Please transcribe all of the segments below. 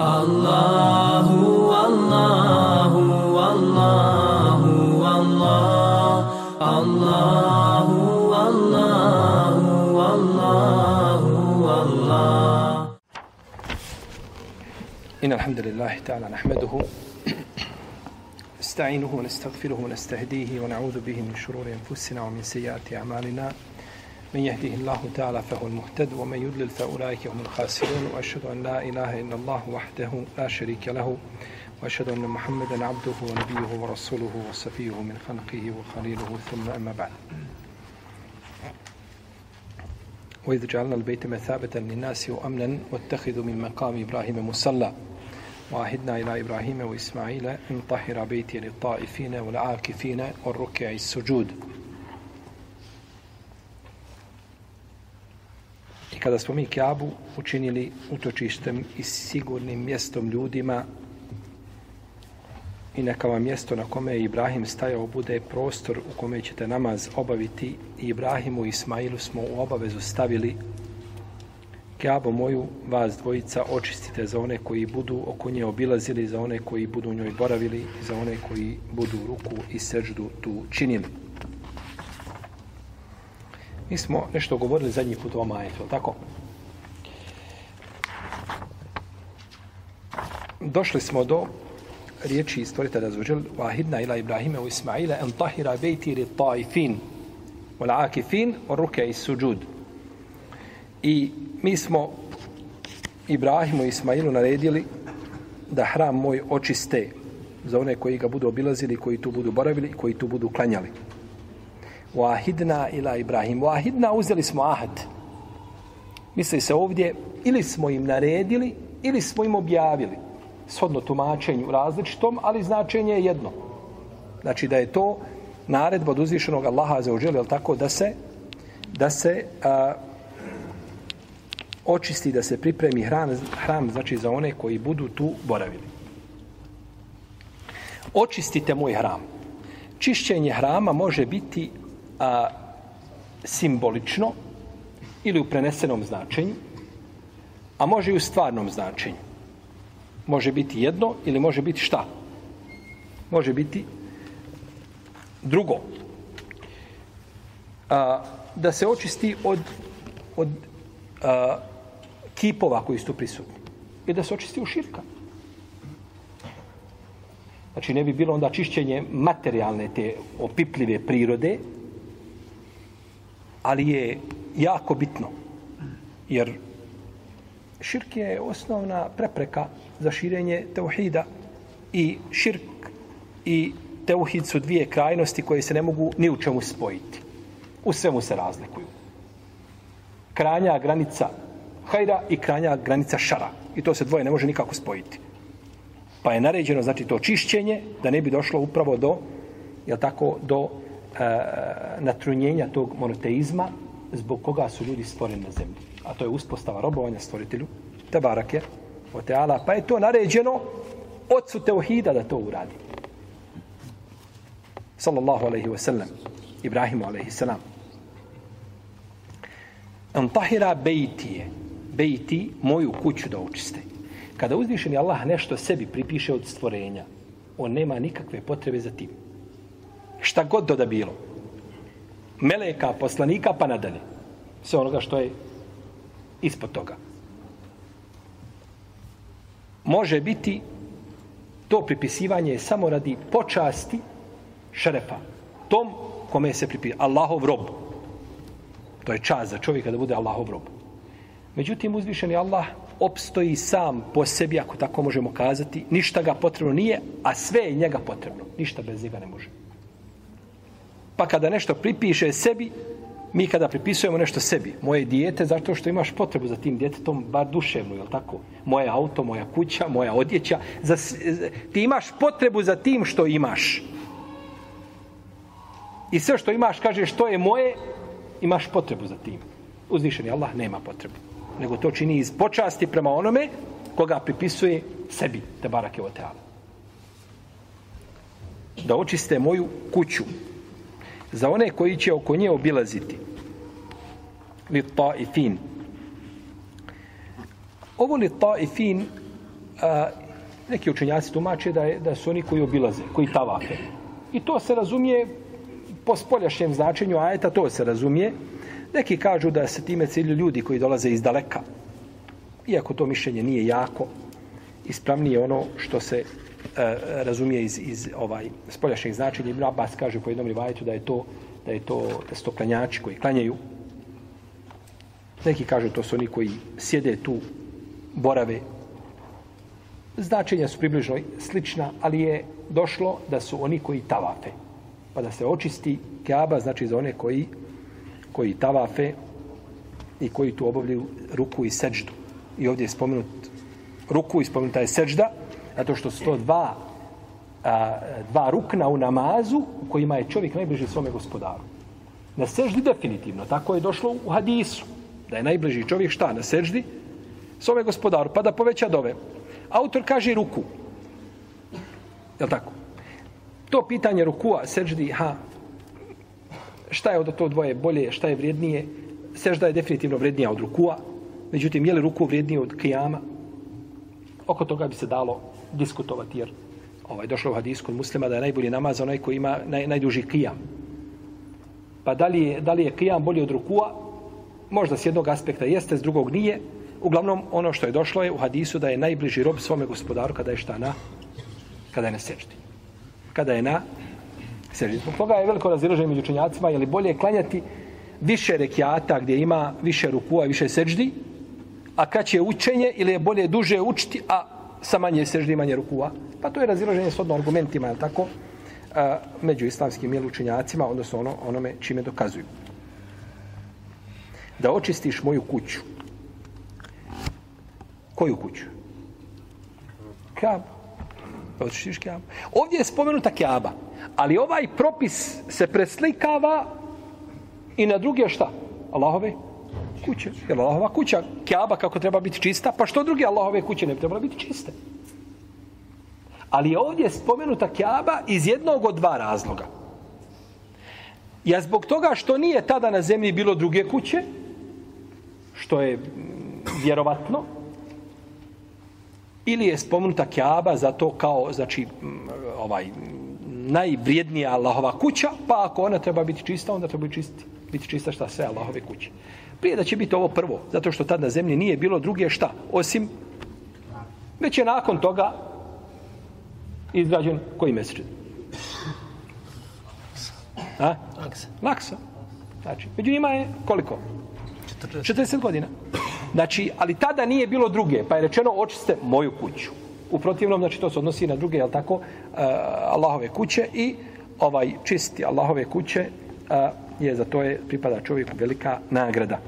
Allahu, Allahu, Allahu, Allah, Allahu, Allahu, Allahu, Allah. إن الحمد لله تعالى نحمده نستعينه ونستغفره ونستهديه ونعوذ به من شرور أنفسنا ومن سيئات أعمالنا من يهده الله تعالى فهو المهتد ومن يضلل فأولئك هم الخاسرون وأشهد أن لا إله إلا الله وحده لا شريك له وأشهد أن محمدا عبده ونبيه ورسوله وصفيه من خلقه وخليله ثم أما بعد. وإذ جعلنا البيت مثابة للناس وأمنا واتخذوا من مقام إبراهيم مصلى وعهدنا إلى إبراهيم وإسماعيل أن طهر بيتي للطائفين والعاكفين والركع السجود. Kada smo mi Kjabu učinili utočištem i sigurnim mjestom ljudima i neka vam mjesto na kome je Ibrahim stajao bude prostor u kome ćete namaz obaviti i Ibrahimu i Ismailu smo u obavezu stavili Kjabo moju, vas dvojica, očistite za one koji budu oko nje obilazili, za one koji budu u njoj boravili, za one koji budu ruku i seždu tu činili. Mi smo nešto govorili zadnji put o ovom ajetu, tako? Došli smo do riječi stvoritelja zvođel Wahidna ila Ibrahime u Ismaila en tahira bejti li taifin wal akifin o ruke i suđud. I mi smo Ibrahimu i Ismailu naredili da hram moj očiste za one koji ga budu obilazili, koji tu budu boravili i koji tu budu klanjali. Wahidna ila Ibrahim. Wahidna uzeli smo ahad. Misli se ovdje, ili smo im naredili, ili smo im objavili. Shodno tumačenju različitom, ali značenje je jedno. Znači da je to naredba od uzvišenog Allaha za uđeli, tako da se da se a, očisti, da se pripremi hram, hram, znači za one koji budu tu boravili. Očistite moj hram. Čišćenje hrama može biti a, simbolično ili u prenesenom značenju, a može i u stvarnom značenju. Može biti jedno ili može biti šta? Može biti drugo. A, da se očisti od, od a, kipova koji su tu prisutni. I da se očisti u širka. Znači ne bi bilo onda čišćenje materijalne te opipljive prirode, ali je jako bitno. Jer širk je osnovna prepreka za širenje teuhida i širk i teuhid su dvije krajnosti koje se ne mogu ni u čemu spojiti. U svemu se razlikuju. Kranja granica hajra i kranja granica šara. I to se dvoje ne može nikako spojiti. Pa je naređeno, znači, to čišćenje, da ne bi došlo upravo do, je tako, do natrunjenja tog monoteizma zbog koga su ljudi stvoreni na zemlji. A to je uspostava robovanja stvoritelju, te barake, o teala. Pa je to naređeno ocu Teohida da to uradi. Sallallahu alaihi wa sallam. Ibrahimu alaihi sallam. Antahira bejtije. Bejti moju kuću da očiste. Kada uzvišeni Allah nešto sebi pripiše od stvorenja, on nema nikakve potrebe za tim. Šta god to da bilo. Meleka, poslanika, pa nadalje. Sve onoga što je ispod toga. Može biti to pripisivanje samo radi počasti šerefa. Tom kome se pripisuje. Allahov rob. To je čast za čovjeka da bude Allahov rob. Međutim, uzvišeni Allah opstoji sam po sebi, ako tako možemo kazati. Ništa ga potrebno nije, a sve je njega potrebno. Ništa bez njega ne može. Pa kada nešto pripiše sebi, mi kada pripisujemo nešto sebi, moje dijete, zato što imaš potrebu za tim djetetom, bar duševno, je tako? Moje auto, moja kuća, moja odjeća, za, ti imaš potrebu za tim što imaš. I sve što imaš, kaže što je moje, imaš potrebu za tim. Uzvišeni Allah nema potrebu. Nego to čini iz počasti prema onome koga pripisuje sebi, te barake o teala. Da očiste moju kuću, za one koji će oko nje obilaziti. Li taifin. Ovo li taifin a, neki učenjaci tumače da, je, da su oni koji obilaze, koji tavafe. I to se razumije po spoljašnjem značenju ajeta, to se razumije. Neki kažu da se time cilju ljudi koji dolaze iz daleka. Iako to mišljenje nije jako, ispravnije ono što se e, razumije iz, iz ovaj spoljašnjeg značenja. Ibn Abbas kaže po jednom rivajetu da je to da je to da su to klanjači koji klanjaju. Neki kažu to su oni koji sjede tu, borave. Značenja su približno slična, ali je došlo da su oni koji tavafe. Pa da se očisti Kaaba, znači za one koji, koji tavafe i koji tu obavljaju ruku i seđdu. I ovdje je spomenut ruku i spomenuta je seđda, zato što su to dva, a, dva rukna u namazu u kojima je čovjek najbliži svome gospodaru. Na seždi definitivno, tako je došlo u hadisu, da je najbliži čovjek šta na seždi? Svome gospodaru, pa da poveća dove. Autor kaže ruku. Je tako? To pitanje rukua, seždi, ha, šta je od to dvoje bolje, šta je vrijednije? Sežda je definitivno vrijednija od rukua. Međutim, je li ruku vrijednije od kijama? oko toga bi se dalo diskutovati, jer ovaj, došlo u hadisku kod muslima da je najbolji namaz onaj koji ima naj, najduži kijam. Pa da li, je, da li je kijam bolji od rukua? Možda s jednog aspekta jeste, s drugog nije. Uglavnom, ono što je došlo je u hadisu da je najbliži rob svome gospodaru kada je šta na? Kada je na seždi. Kada je na seždi. Zbog toga je veliko razilaženje među učenjacima, je li bolje klanjati više rekiata gdje ima više rukua i više seždi, a kad će učenje ili je bolje duže učiti, a sa manje seždi manje rukua. Pa to je razilaženje s odno argumentima, je tako, a, među islamskim jel učenjacima, odnosno ono, onome čime dokazuju. Da očistiš moju kuću. Koju kuću? Kabu. Da očistiš kabu. Ovdje je spomenuta kaba, ali ovaj propis se preslikava i na druge šta? Allahove kuće. Jer Allahova kuća, Kjaba kako treba biti čista, pa što druge Allahove kuće ne bi trebala biti čiste? Ali je ovdje spomenuta Kjaba iz jednog od dva razloga. Ja zbog toga što nije tada na zemlji bilo druge kuće, što je vjerovatno, ili je spomenuta Kjaba za to kao, znači, ovaj, najvrijednija Allahova kuća, pa ako ona treba biti čista, onda treba biti, čisti, biti čista šta sve Allahove kuće. Prije da će biti ovo prvo, zato što tad na zemlji nije bilo druge šta, osim, već je nakon toga izgrađen koji mesečin? A? Laksa. Laksa. Znači, među njima je koliko? 40. 40 godina. Znači, ali tada nije bilo druge, pa je rečeno očiste moju kuću. U protivnom, znači, to se odnosi na druge, jel tako, uh, Allahove kuće i ovaj čisti Allahove kuće a, je za to je pripada čovjeku velika nagrada.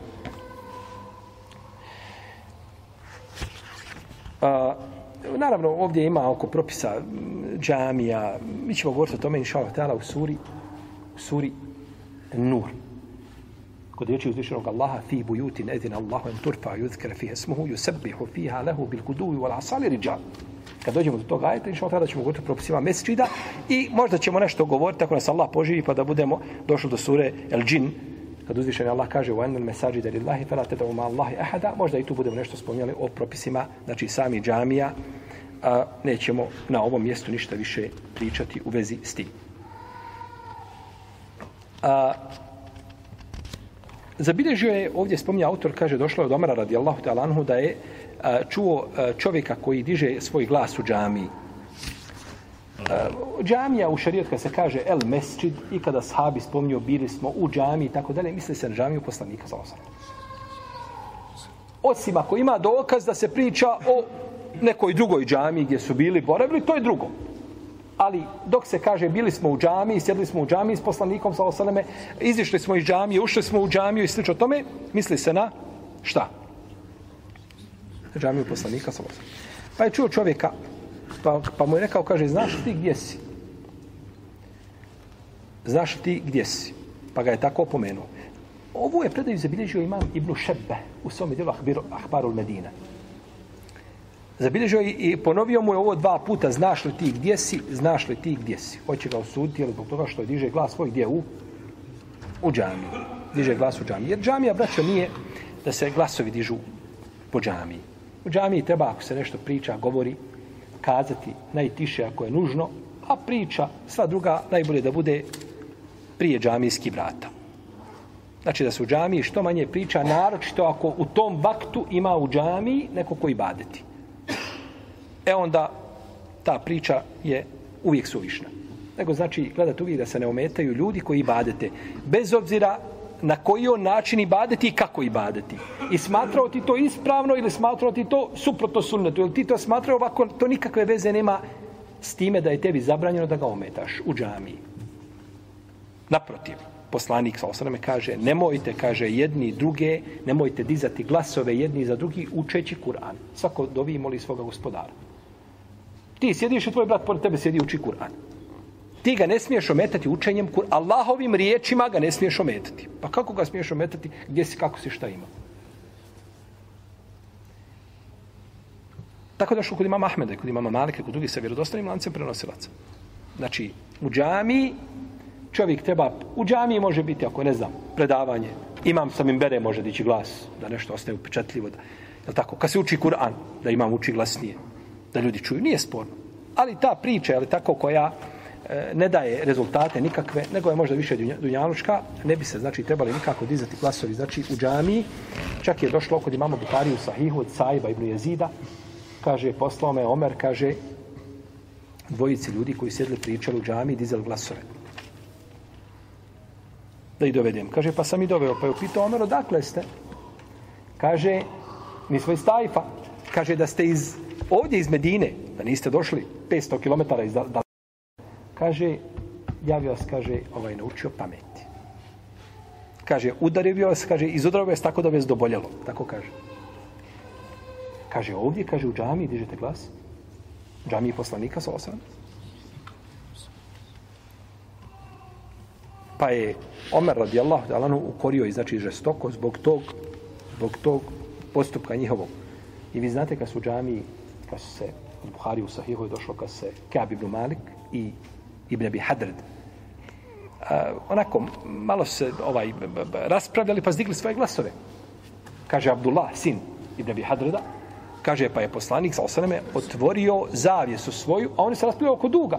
A, naravno, ovdje ima oko propisa džamija. Mi ćemo govoriti o tome, inša Allah, u suri, u suri Nur. Kod riječi uzvišenog Allaha, fi bujutin edin Allahu en turfa yuzkara fiha smuhu yusabbihu fiha lahu bil kuduvi wal asali riđal. Kad dođemo do toga ajeta, inša Allah, ćemo govoriti o propisima mesečida i možda ćemo nešto govoriti ako nas Allah poživi pa da budemo došli do sure El Džin, kad uzvišeni Allah kaže wa الْمَسَاجِدَ لِلَّهِ فَلَا fala tad'u اللَّهِ أَحَدَ ahada, možda i tu budemo nešto spominjali o propisima, znači sami džamija, a, nećemo na ovom mjestu ništa više pričati u vezi s tim. A, zabilježio je, ovdje spominja autor, kaže, došlo je od Omara radijallahu ta'ala anhu da je čuo čovjeka koji diže svoj glas u džamiji. Džamija u šarijetka se kaže el mesčid i kada sahabi spomnio bili smo u džamiji i tako dalje, misli se na džamiju poslanika za osam. Osim ako ima dokaz da se priča o nekoj drugoj džamiji gdje su bili boravili, to je drugo. Ali dok se kaže bili smo u džamiji, sjedli smo u džamiji s poslanikom sa osaleme, izišli smo iz džamije, ušli smo u džamiju i slično tome, misli se na šta? Džamiju poslanika sa. Pa je čuo čovjeka Pa, pa mu je rekao, kaže, znaš ti gdje si? Znaš ti gdje si? Pa ga je tako opomenuo. Ovo je predaju zabilježio imam Ibnu Šebbe u svom dijelu Ahbarul Medina. Zabilježio i ponovio mu je ovo dva puta, znaš li ti gdje si, znaš li ti gdje si. Hoće ga osuditi, ali zbog toga što je diže glas svoj gdje u, u džamiju. Diže glas u džamiji. Jer džamija, braćo, nije da se glasovi dižu po džamiji. U džamiji treba, ako se nešto priča, govori, kazati najtiše ako je nužno, a priča, sva druga, najbolje da bude prije džamijski vrata. Znači da se u džamiji što manje priča, naročito ako u tom vaktu ima u džamiji neko koji badeti. E onda ta priča je uvijek suvišna. Nego znači gledati uvijek da se ne ometaju ljudi koji badete. Bez obzira na koji on način ibadeti i kako ibadeti. I smatrao ti to ispravno ili smatrao ti to suprotno sunnetu. Ili ti to smatrao ovako, to nikakve veze nema s time da je tebi zabranjeno da ga ometaš u džamiji. Naprotiv, poslanik sa osaname kaže, nemojte, kaže, jedni druge, nemojte dizati glasove jedni za drugi učeći Kur'an. Svako dovi moli svoga gospodara. Ti sjediš i tvoj brat pored tebe sjedi uči Kur'an. Ti ga ne smiješ ometati učenjem Kur'an. Allahovim riječima ga ne smiješ ometati. Pa kako ga smiješ ometati? Gdje si, kako si, šta ima? Tako da što kod imama Ahmeda, kod imama Malika, kod drugih sa vjerodostanim lancem prenosilaca. Znači, u džami čovjek treba, u džami može biti, ako ne znam, predavanje, imam sa bere može dići glas, da nešto ostaje upečatljivo. Da, je tako? Kad se uči Kur'an, da imam uči glasnije, da ljudi čuju, nije sporno. Ali ta priča, ali tako koja E, ne daje rezultate nikakve, nego je možda više dunjaluška, ne bi se, znači, trebali nikako dizati glasovi. Znači, u džamiji. čak je došlo kod imamo Buhari u Sahihu od Sajba ibn Jezida, kaže, poslao me Omer, kaže, dvojici ljudi koji sjedli pričali u džami i dizali glasove. Da ih dovedem. Kaže, pa sam i doveo. Pa je upitao Omer, odakle ste? Kaže, mi smo iz Tajfa. Kaže, da ste iz, ovdje iz Medine, da niste došli 500 km iz da, Kaže, ja bi vas, kaže, ovaj, naučio pameti. Kaže, udario bi vas, kaže, izudrao vas tako da bi vas doboljelo. Tako kaže. Kaže ovdje, kaže u džami, dižete glas. Džami poslanika sa osam. Pa je Omer radijallahu ta'ala ukorio i znači žestoko zbog tog, zbog tog postupka njihovog. I vi znate kad su džami, kad su se od Buhari u Sahihu je došlo kad se Kab ibn Malik i Ibn Abi Hadred uh, onako malo se ovaj raspravljali pa zdigli svoje glasove. Kaže Abdullah, sin Ibn Abi Hadreda, Kaže, pa je poslanik sa osaname otvorio zavjesu svoju, a oni se raspravljaju oko duga.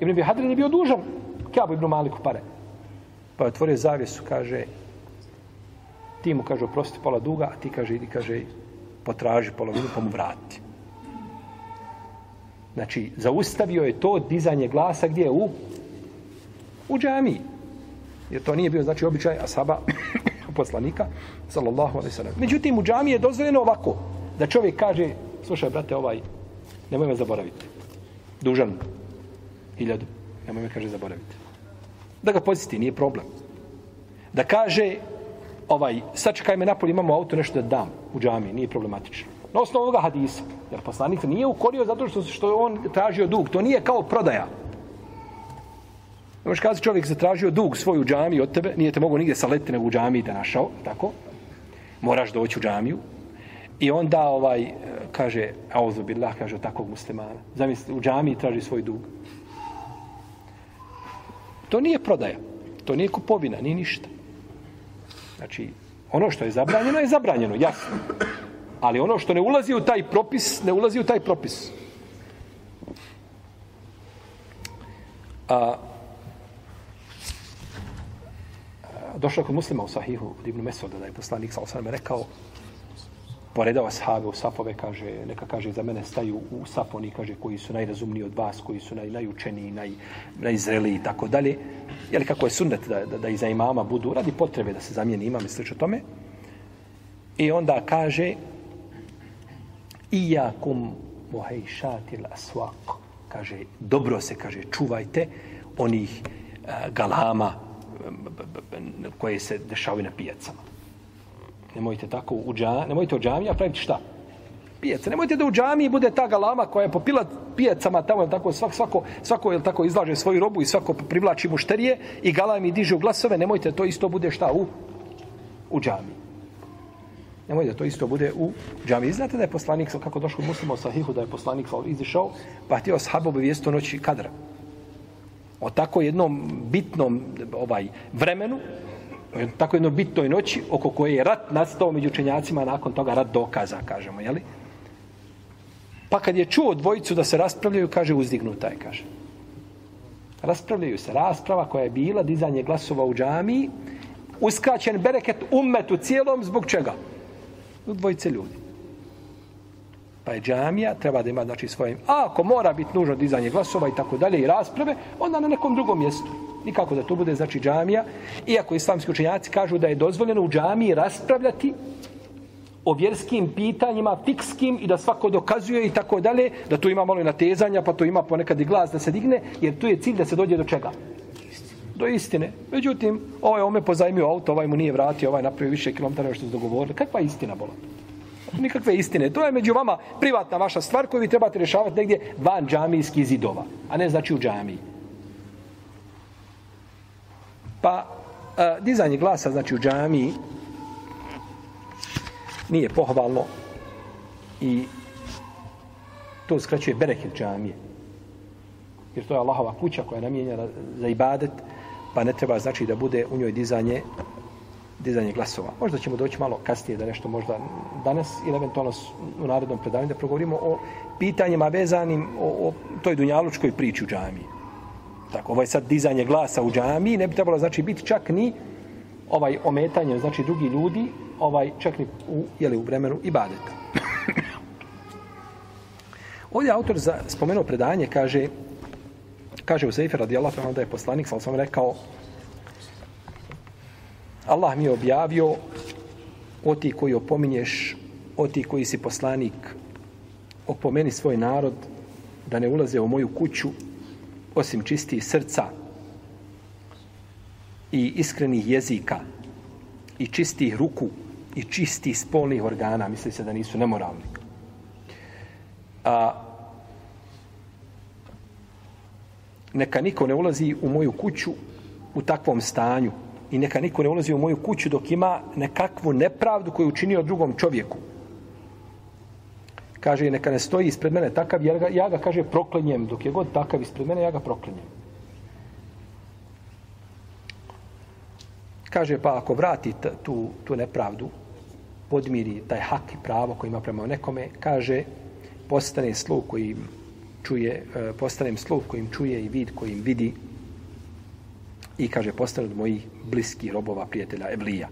Ibn Abi Hadred je bio dužan Kjabu Ibn Maliku pare. Pa je otvorio zavjesu, kaže, ti mu kaže, oprosti pola duga, a ti kaže, idi, kaže, potraži polovinu, pa mu vrati. Znači, zaustavio je to dizanje glasa gdje je u? U džamiji. Jer to nije bio, znači, običaj asaba poslanika, sallallahu alaihi sallam. Međutim, u džamiji je dozvoljeno ovako, da čovjek kaže, slušaj, brate, ovaj, nemoj me zaboraviti. Dužan, hiljadu, nemoj me, kaže, zaboraviti. Da ga poziti, nije problem. Da kaže, ovaj, sačekaj me napolje, imamo auto, nešto da dam u džami, nije problematično. Na osnovu ovoga hadisa, jer poslanik nije ukorio zato što, što on tražio dug, to nije kao prodaja. Možeš kazati čovjek zatražio dug svoju džamiju od tebe, nije te mogo nigdje saleti nego u džamiji da našao, tako? Moraš doći u džamiju, I onda ovaj kaže auzu billah kaže takvog muslimana. Zamisli u džamiji traži svoj dug. To nije prodaja. To nije kupovina, ni ništa. Znači, ono što je zabranjeno je zabranjeno, jasno. Ali ono što ne ulazi u taj propis, ne ulazi u taj propis. A, došao kod muslima u sahihu od Ibnu Mesoda da je poslanik sa osam rekao poredao ashave u safove, kaže, neka kaže, za mene staju u safoni, kaže, koji su najrazumniji od vas, koji su naj, najučeniji, naj, najzreliji i tako dalje. Jeli kako je sunnet da, da, da iza imama budu, radi potrebe da se zamijeni imam i slično tome. I onda kaže, Iyakum muhejšatil aswaq. Kaže, dobro se, kaže, čuvajte onih eh, galama eh, koje se dešavaju na pijacama. Nemojte tako u džami, nemojte u džamija a praviti šta? Pijaca. Nemojte da u džamiji bude ta galama koja je popila pijacama tamo, je tako, svak, svako, svako je tako izlaže svoju robu i svako privlači mušterije i galami dižu diže u glasove. Nemojte to isto bude šta u, u džamiji. Nemoj da to isto bude u džami. Znate da je poslanik, kako došlo muslimo sahihu, da je poslanik izišao, pa htio sahabovi vijesto noći kadra. O tako jednom bitnom ovaj vremenu, tako jedno bitnoj noći oko koje je rat nastao među učenjacima nakon toga rat dokaza, kažemo, jeli? Pa kad je čuo dvojicu da se raspravljaju, kaže uzdignuta je, kaže. Raspravljaju se. Rasprava koja je bila, dizanje glasova u džamiji, uskraćen bereket ummetu cijelom, zbog čega? Dvojice ljudi. Pa je džamija, treba da ima znači svoje... A ako mora biti nužno dizanje glasova i tako dalje i rasprave, onda na nekom drugom mjestu. Nikako da to bude znači džamija. Iako islamski učenjaci kažu da je dozvoljeno u džamiji raspravljati o vjerskim pitanjima, fikskim i da svako dokazuje i tako dalje, da tu ima malo i natezanja, pa tu ima ponekad i glas da se digne, jer tu je cilj da se dođe do čega? Do istine. Međutim, ovaj ome pozajmio auto, ovaj mu nije vratio, ovaj napravio više kilometara što su dogovorili. Kakva je istina, bola? Nikakve istine. To je među vama privatna vaša stvar koju vi trebate rješavati negdje van džamijskih zidova, a ne znači u džamiji. Pa, a, dizanje glasa, znači u džamiji, nije pohvalno i to skraćuje bereket džamije. Jer to je Allahova kuća koja je namijenjena za ibadet, pa ne treba znači da bude u njoj dizanje dizanje glasova. Možda ćemo doći malo kasnije da nešto možda danas ili eventualno u narednom predavanju da progovorimo o pitanjima vezanim o, o toj dunjalučkoj priči u džamiji. Tako, ovo je sad dizanje glasa u džamiji, ne bi trebalo znači biti čak ni ovaj ometanje, znači drugi ljudi, ovaj čak ni u, jeli, u vremenu ibadeta. Ovdje autor za, spomenuo predanje, kaže, kaže u Seifer radijallahu ta'ala da je poslanik, sam sam rekao, Allah mi je objavio o ti koji opominješ, o ti koji si poslanik, opomeni svoj narod da ne ulaze u moju kuću osim čistih srca i iskrenih jezika i čistih ruku i čistih spolnih organa, misli se da nisu nemoralni. A, neka niko ne ulazi u moju kuću u takvom stanju i neka niko ne ulazi u moju kuću dok ima nekakvu nepravdu koju učinio drugom čovjeku. Kaže, neka ne stoji ispred mene takav, ja ga, ja ga kaže, proklenjem. Dok je god takav ispred mene, ja ga proklenjem. Kaže, pa ako vrati tu, tu nepravdu, podmiri taj hak i pravo koji ima prema nekome, kaže, postane sluh koji čuje, e, postanem sluh kojim čuje i vid kojim vidi i kaže, postane od mojih bliskih robova, prijatelja, Evlija.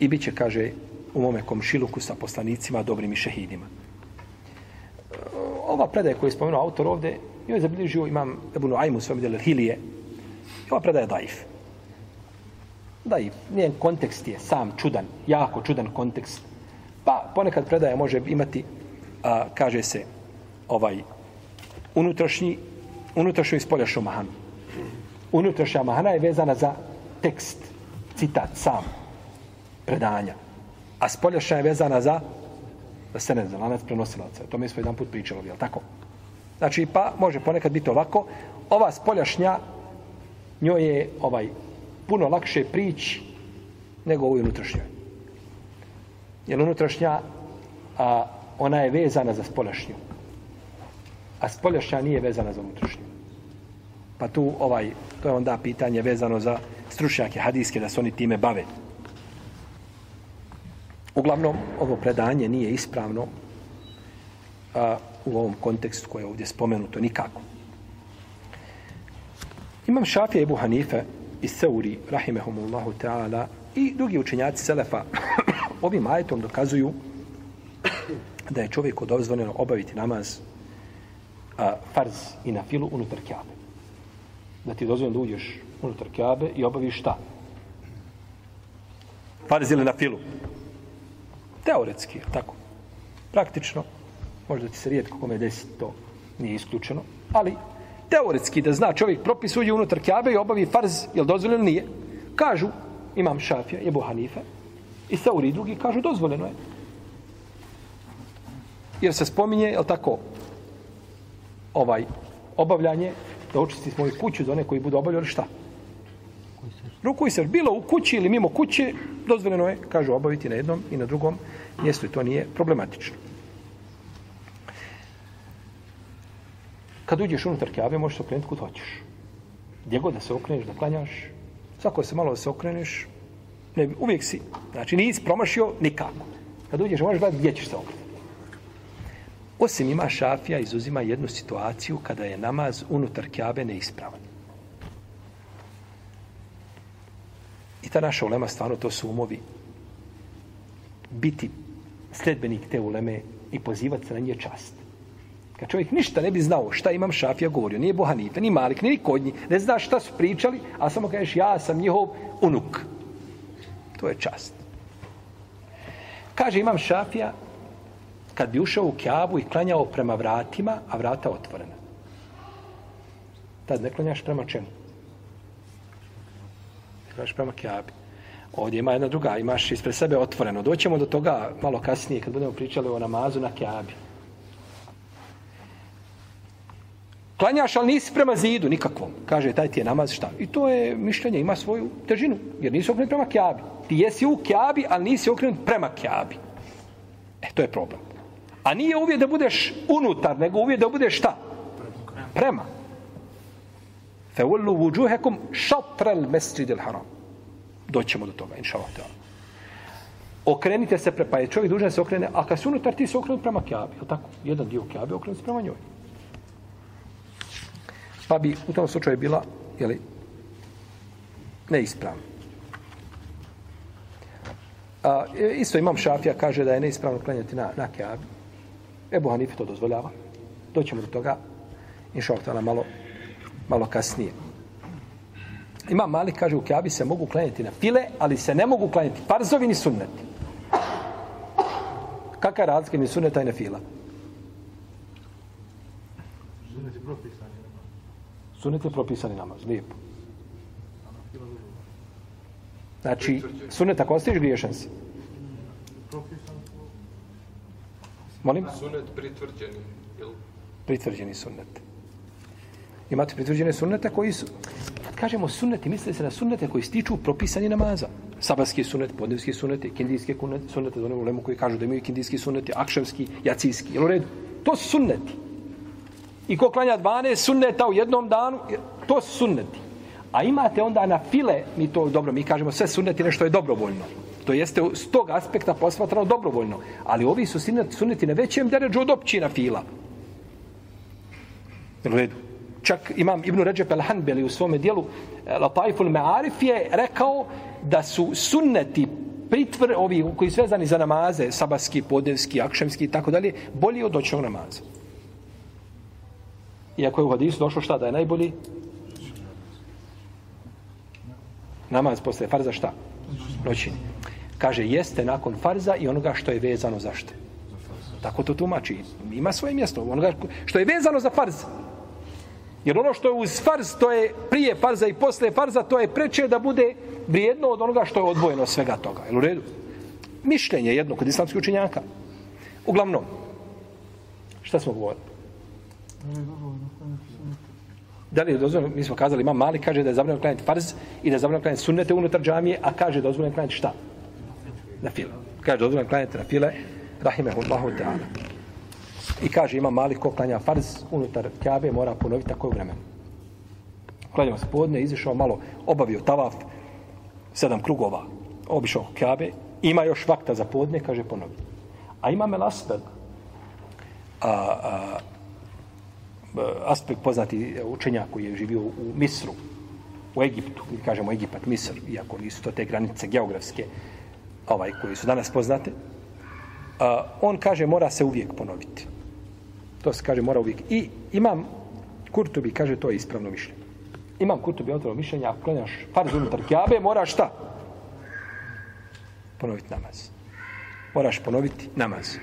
I bit će, kaže, u mome komšiluku sa poslanicima, dobrim i šehidima. E, ova predaja koju je spomenuo autor ovde, joj je zabilježio, imam Ebunu Ajmu, svojom delu Hilije, i ova predaja je daif Daif. njen kontekst je sam čudan, jako čudan kontekst. Pa ponekad predaja može imati, a, kaže se, ovaj unutrašnji, unutrašnju i spoljašnju mahanu. Unutrašnja mahana je vezana za tekst, citat, sam, predanja. A spoljašnja je vezana za da se ne zna, lanac prenosilaca. To mi smo jedan put pričali, je tako? Znači, pa može ponekad biti ovako. Ova spoljašnja, njoj je ovaj puno lakše prići nego ovoj unutrašnjoj. Jer unutrašnja, a, ona je vezana za spoljašnju. A spoljašnja nije vezana za unutrašnju. Pa tu ovaj, to je onda pitanje vezano za stručnjake hadijske da se oni time bave. Uglavnom, ovo predanje nije ispravno a, u ovom kontekstu koje je ovdje spomenuto nikako. Imam Šafija Ebu Hanife i Seuri, rahimehumullahu ta'ala, i drugi učenjaci Selefa ovim ajetom dokazuju da je čovjek dozvoljeno obaviti namaz a, farz i na filu unutar kjabe. Da ti je dozvoljeno da uđeš unutar kjabe i obaviš šta? Farz ili na filu? Teoretski, tako. Praktično, možda ti se rijetko kome desi to nije isključeno, ali teoretski da zna čovjek propis uđe unutar Kjabe i obavi farz, jel dozvoljeno nije? Kažu, imam Šafija, Ebu Hanife, i Sauri drugi kažu, dozvoljeno je. Jer se spominje, jel tako, ovaj, obavljanje, da očisti svoju kuću za one koji budu obavljali šta? Ruku i se bilo u kući ili mimo kuće, dozvoljeno je, kažu, obaviti na jednom i na drugom mjestu i to nije problematično. Kad uđeš unutar kjave, možeš se okrenuti kud hoćeš. Gdje god da se okreneš, da klanjaš, svako se malo da se okreneš, ne, uvijek si, znači nisi promašio nikako. Kad uđeš, možeš gledati gdje ćeš se okrenuti. Osim ima šafija, izuzima jednu situaciju kada je namaz unutar kjabe neispravan. I ta naša ulema, stvarno, to su umovi. Biti sledbenik te uleme i pozivati se na nje čast. Kad čovjek ništa ne bi znao šta imam šafija govorio, nije Bohanife, ni Malik, ni Kodnji, ne zna šta su pričali, a samo kažeš ja sam njihov unuk. To je čast. Kaže imam šafija, kad bi ušao u kjabu i klanjao prema vratima, a vrata otvorena. Tad ne klanjaš prema čemu? Ne klanjaš prema kjabi. Ovdje ima jedna druga, imaš ispred sebe otvoreno. Doćemo do toga malo kasnije kad budemo pričali o namazu na kjabi. Klanjaš, ali nisi prema zidu, nikakvom. Kaže, taj ti je namaz šta? I to je mišljenje, ima svoju težinu, jer nisi okrenut prema kjabi. Ti jesi u kjabi, ali nisi okrenut prema kjabi. E, to je problem. A nije uvijek da budeš unutar, nego uvijek da budeš šta? Prema. Fe ullu vuđuhekum šatrel mesridil haram. Doćemo do toga, inša Allah. Okrenite se, pre, pa je čovjek dužan se okrene, a kad si unutar, ti se okrenu prema kjabi. Je tako? Jedan dio kjabi okrenu se prema njoj. Pa bi u tom slučaju bila, jeli, neispravna. A, e, isto imam šafija, kaže da je neispravno klanjati na, na kjabi. Ebu Hanife to dozvoljava. Doćemo do toga, inša Allah, malo, malo kasnije. Imam Malik kaže u kjabi se mogu klanjati na file, ali se ne mogu klanjati farzovi ni sunneti. Kakva je razlika mi sunneta i na fila? Sunnet je propisani namaz. Sunnet je propisani namaz, lijepo. Znači, sunnet ako ostaviš griješan si. Propisani su Molim? Sunet pritvrđeni, jel? Pritvrđeni sunnet. Imate pritvrđene sunnete koji su... Kad kažemo sunneti, misli se na sunnete koji stiču propisani namaza. Sabarski sunnet, podnevski sunnet, kindijski sunnete, donemo lemu koji kažu da imaju kindijski sunneti, akšavski, jacijski. Jel u redu? To su sunneti. I ko klanja 12 sunneta u jednom danu, to su sunneti. A imate onda na file, mi to dobro, mi kažemo sve sunneti nešto je dobrovoljno. To jeste s tog aspekta posmatrano dobrovoljno. Ali ovi su sunneti na većem deređu od općina fila. U redu? Čak imam Ibnu Ređep el-Hanbeli u svome dijelu eh, Lataiful Me'arif je rekao da su sunneti pritvr, ovi koji su vezani za namaze, sabaski, podevski, akšemski i tako dalje, bolji od noćnog namaza. Iako je u hadisu došlo šta da je najbolji? Namaz posle farza šta? Noćini. Kaže, jeste nakon farza i onoga što je vezano za što? Tako to tumači. Ima svoje mjesto. Onoga što je vezano za farz. Jer ono što je uz farz, to je prije farza i posle farza, to je preče da bude vrijedno od onoga što je odvojeno od svega toga. Jel u redu? Mišljenje jedno kod islamskih učenjaka. Uglavnom, šta smo govorili? Da li je dozvoljeno, mi smo kazali, imam mali, kaže da je zabranjeno klanjati farz i da je zabranjeno klanjati sunnete unutar džamije, a kaže da je dozvoljeno klanjati šta? Na file. Kaže da je dozvoljeno klanjati na file, rahimehullahu ta'ala. I kaže, ima mali ko klanja farz unutar kjabe, mora ponoviti tako je vremenu. Klanjamo se podne, izišao malo, obavio tavaf, sedam krugova, obišao kjabe, ima još vakta za podne, kaže ponovi. A ima melasbel, a, a, aspekt poznati učenja koji je živio u Misru, u Egiptu, mi kažemo Egipat, Misr, iako nisu to te granice geografske, ovaj, koji su danas poznate, a, on kaže mora se uvijek ponoviti. To se kaže mora uvijek. I imam Kurtubi, kaže to je ispravno mišljenje. Imam Kurtubi otvorno mišljenje, ako klanjaš farz unutar kjabe, moraš šta? Ponoviti namaz. Moraš ponoviti namaz.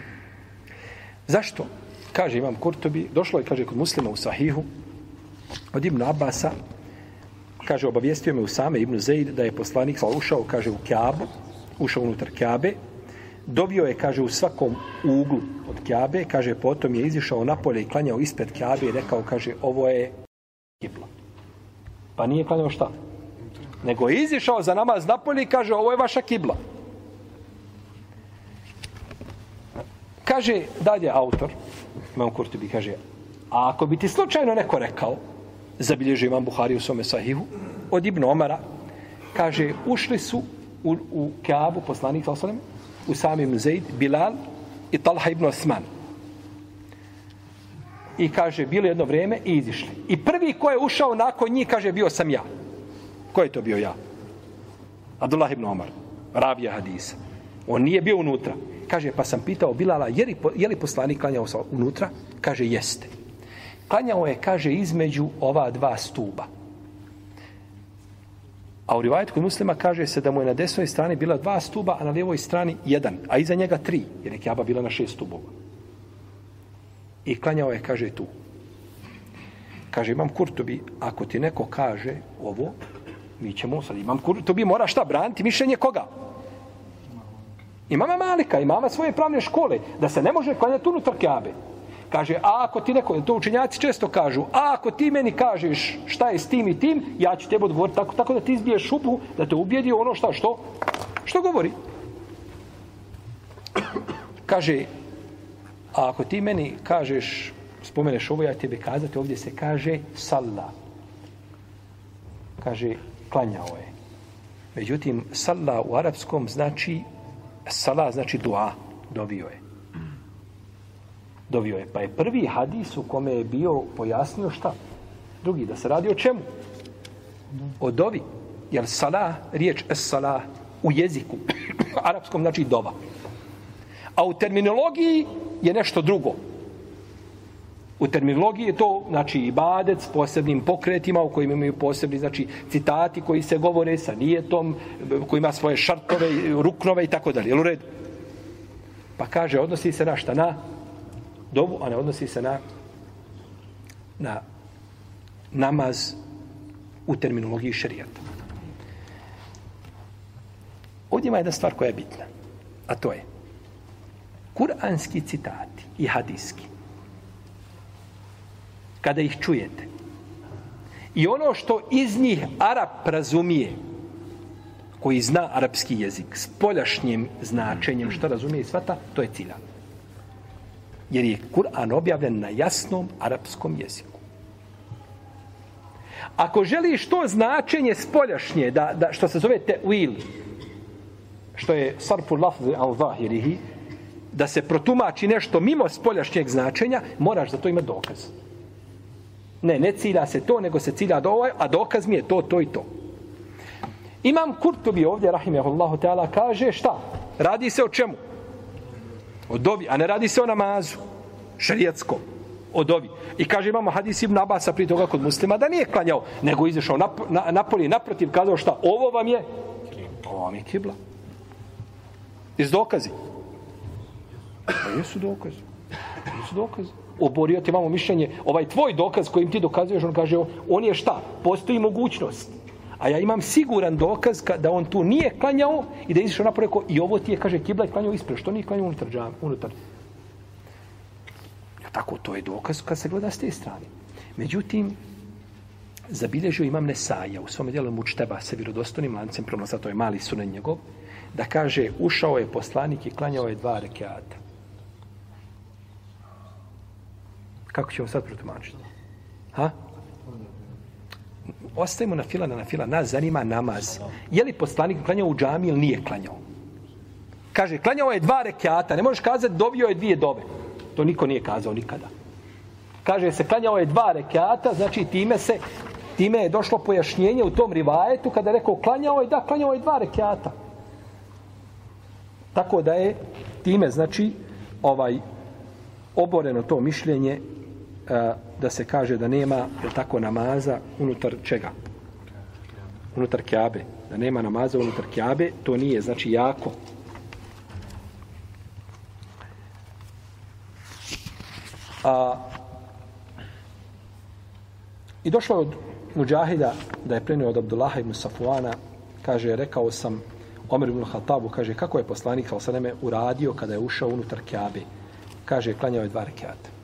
Zašto? Kaže imam Kurtubi, došlo je, kaže, kod muslima u Sahihu, od Ibn Abasa, kaže, obavijestio me u same Ibn Zeid da je poslanik ušao, kaže, u Kjabu, ušao unutar Kjabe, Dovio je, kaže, u svakom uglu od Kjabe, kaže, potom je izišao napolje i klanjao ispred Kjabe i rekao, kaže, ovo je kibla. Pa nije klanjao šta? Nego je izišao za namaz napolje i kaže, ovo je vaša kibla. Kaže, dalje autor, imam Kurtubi, kaže, a ako bi ti slučajno neko rekao, zabilježio imam Buhari u svome sahihu, od Ibn Omara, kaže, ušli su u, u Kaabu, poslanik, sallam, u samim Zaid, Bilal i Talha ibn Osman. i kaže, bilo jedno vrijeme i izišli. I prvi ko je ušao nakon njih, kaže, bio sam ja. Ko je to bio ja? Abdullah ibn Omar, ravija hadisa. On nije bio unutra. Kaže, pa sam pitao Bilala, je li, je li poslanik klanjao sa unutra? Kaže, jeste. Klanjao je, kaže, između ova dva stuba. A u rivajetu kod muslima kaže se da mu je na desnoj strani bila dva stuba, a na lijevoj strani jedan, a iza njega tri, jer je Kjaba bila na šest stubova. I klanjao je, kaže, tu. Kaže, imam kurtobi, ako ti neko kaže ovo, mi ćemo sad, imam kurtobi, mora šta braniti, mišljenje koga? Imama Malika, imama svoje pravne škole, da se ne može klanjati unutar Kjabe. Kaže, a ako ti neko, to učenjaci često kažu, a ako ti meni kažeš šta je s tim i tim, ja ću tebe odgovoriti tako, tako da ti izbiješ šupu, da te ubijedi ono šta, što? Što govori? Kaže, a ako ti meni kažeš, spomeneš ovo, ja tebe kazati, ovdje se kaže salla. Kaže, klanjao je. Međutim, salla u arapskom znači, sala znači dua, dovio je dovio je. Pa je prvi hadis u kome je bio pojasnio šta? Drugi, da se radi o čemu? O dovi. Jer sala, riječ es sala u jeziku, arapskom znači dova. A u terminologiji je nešto drugo. U terminologiji je to, znači, ibadet s posebnim pokretima u kojima imaju posebni, znači, citati koji se govore sa nijetom, koji ima svoje šartove, ruknove i tako dalje. Jel u redu? Pa kaže, odnosi se na šta? Na dovu, a ne odnosi se na na namaz u terminologiji šarijata. Ovdje ima jedna stvar koja je bitna, a to je kuranski citati i hadijski. Kada ih čujete i ono što iz njih Arab razumije, koji zna arapski jezik s poljašnjim značenjem što razumije i svata, to je ciljano jer je Kur'an objavljen na jasnom arapskom jeziku. Ako želiš to značenje spoljašnje, da, da, što se zove te'wil, što je sarfu lafzi al zahirihi, da se protumači nešto mimo spoljašnjeg značenja, moraš za to imati dokaz. Ne, ne cilja se to, nego se cilja do ovaj, a dokaz mi je to, to i to. Imam Kurtobi ovdje, rahimahullahu ta'ala, kaže šta? Radi se o čemu? O dovi, a ne radi se o namazu. Šarijetskom. O dovi. I kaže imamo hadis Ibn Abasa prije toga kod muslima da nije klanjao, nego izašao na, na, napolje naprotiv, kazao šta? Ovo vam je? Ovo vam je kibla. Iz dokazi. Pa jesu dokazi. Jesu dokazi. Oborio ti imamo mišljenje. Ovaj tvoj dokaz kojim ti dokazuješ, on kaže, on je šta? Postoji mogućnost. A ja imam siguran dokaz da on tu nije klanjao i da je izišao napore ko, i ovo ti je, kaže, kibla je klanjao ispred. Što nije klanjao unutar džam, unutar? Ja, tako, to je dokaz kad se gleda s te strane. Međutim, zabilježio imam Nesaja u svom dijelu Mučteba sa vjerodostonim lancem pronosa, to je mali sunen njegov, da kaže, ušao je poslanik i klanjao je dva rekeata. Kako ćemo sad protumačiti? Ha? Ostajemo na fila na fila, nas zanima namaz. Je li poslanik klanjao u džami ili nije klanjao? Kaže, klanjao je dva rekiata, ne možeš kazati dobio je dvije dobe. To niko nije kazao nikada. Kaže se, klanjao je dva rekiata, znači time se, time je došlo pojašnjenje u tom rivajetu kada je rekao klanjao je, da, klanjao je dva rekiata. Tako da je time, znači, ovaj oboreno to mišljenje da se kaže da nema je tako namaza unutar čega? Unutar kjabe. Da nema namaza unutar kjabe, to nije znači jako. A, I došlo od Mujahida da je prenio od Abdullaha ibn Safuana, kaže, rekao sam Omer ibn Hatabu, kaže, kako je poslanik Al-Saneme uradio kada je ušao unutar kjabe? Kaže, klanjao je dva rekiata.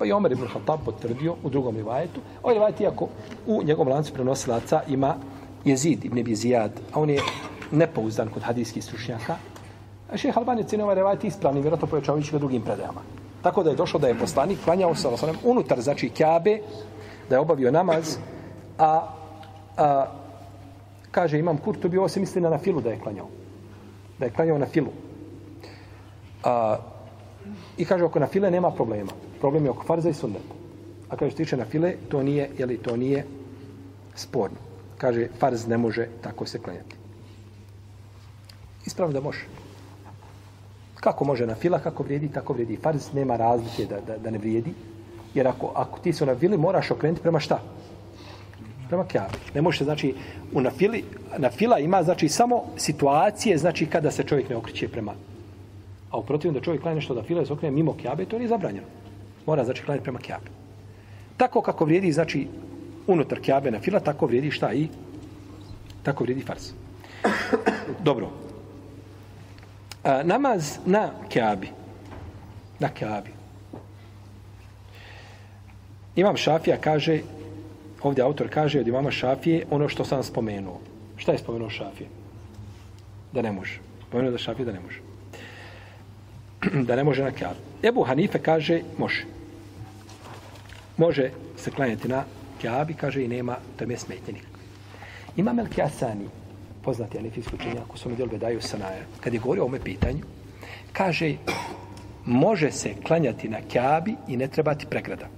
Pa i Omer ibn Khattab potvrdio u drugom rivajetu. Ovaj rivajet, iako u njegovom lancu prenosilaca ima Jezid ibn Bizijad, a on je nepouzdan kod hadijskih stručnjaka, a šeha Albani je ovaj rivajet ispravni, vjerojatno pojačavajući ga drugim predajama. Tako da je došlo da je poslanik klanjao sa osanem unutar, znači Kjabe, da je obavio namaz, a, a kaže imam Kurtobi, ovo se misli na filu da je klanjao. Da je klanjao na filu. A, I kaže, oko na file nema problema. Problem je oko farza i sunneta. A kaže, tiče na file, to nije, jeli, to nije sporno. Kaže, farz ne može tako se klanjati. Ispravno da može. Kako može na fila, kako vrijedi, tako vrijedi. Farz nema razlike da, da, da ne vrijedi. Jer ako, ako ti su na fili, moraš okrenuti prema šta? Prema kjavi. Ne može, znači, u na, fili, na fila ima, znači, samo situacije, znači, kada se čovjek ne okreće prema. A u protivnom da čovjek klanja nešto da fila se okrene mimo kjabe, to nije zabranjeno. Mora, znači, klanjati prema kjabe. Tako kako vrijedi, znači, unutar kjabe na fila, tako vrijedi šta i tako vrijedi farz. Dobro. A, namaz na kjabi. Na kjabi. Imam Šafija kaže, ovdje autor kaže od imama Šafije ono što sam spomenuo. Šta je spomenuo Šafije? Da ne može. Spomenuo da Šafije da ne može. da ne može na kjabi. Ebu Hanife kaže, može. Može se klanjati na kjabi, kaže, i nema, tome smetnje nikakve. Imam El Kjasani, poznati anifijski učenjak, ko su mi djelbe daju sanaja, kad je govorio o ome pitanju, kaže, može se klanjati na kjabi i ne trebati pregrada.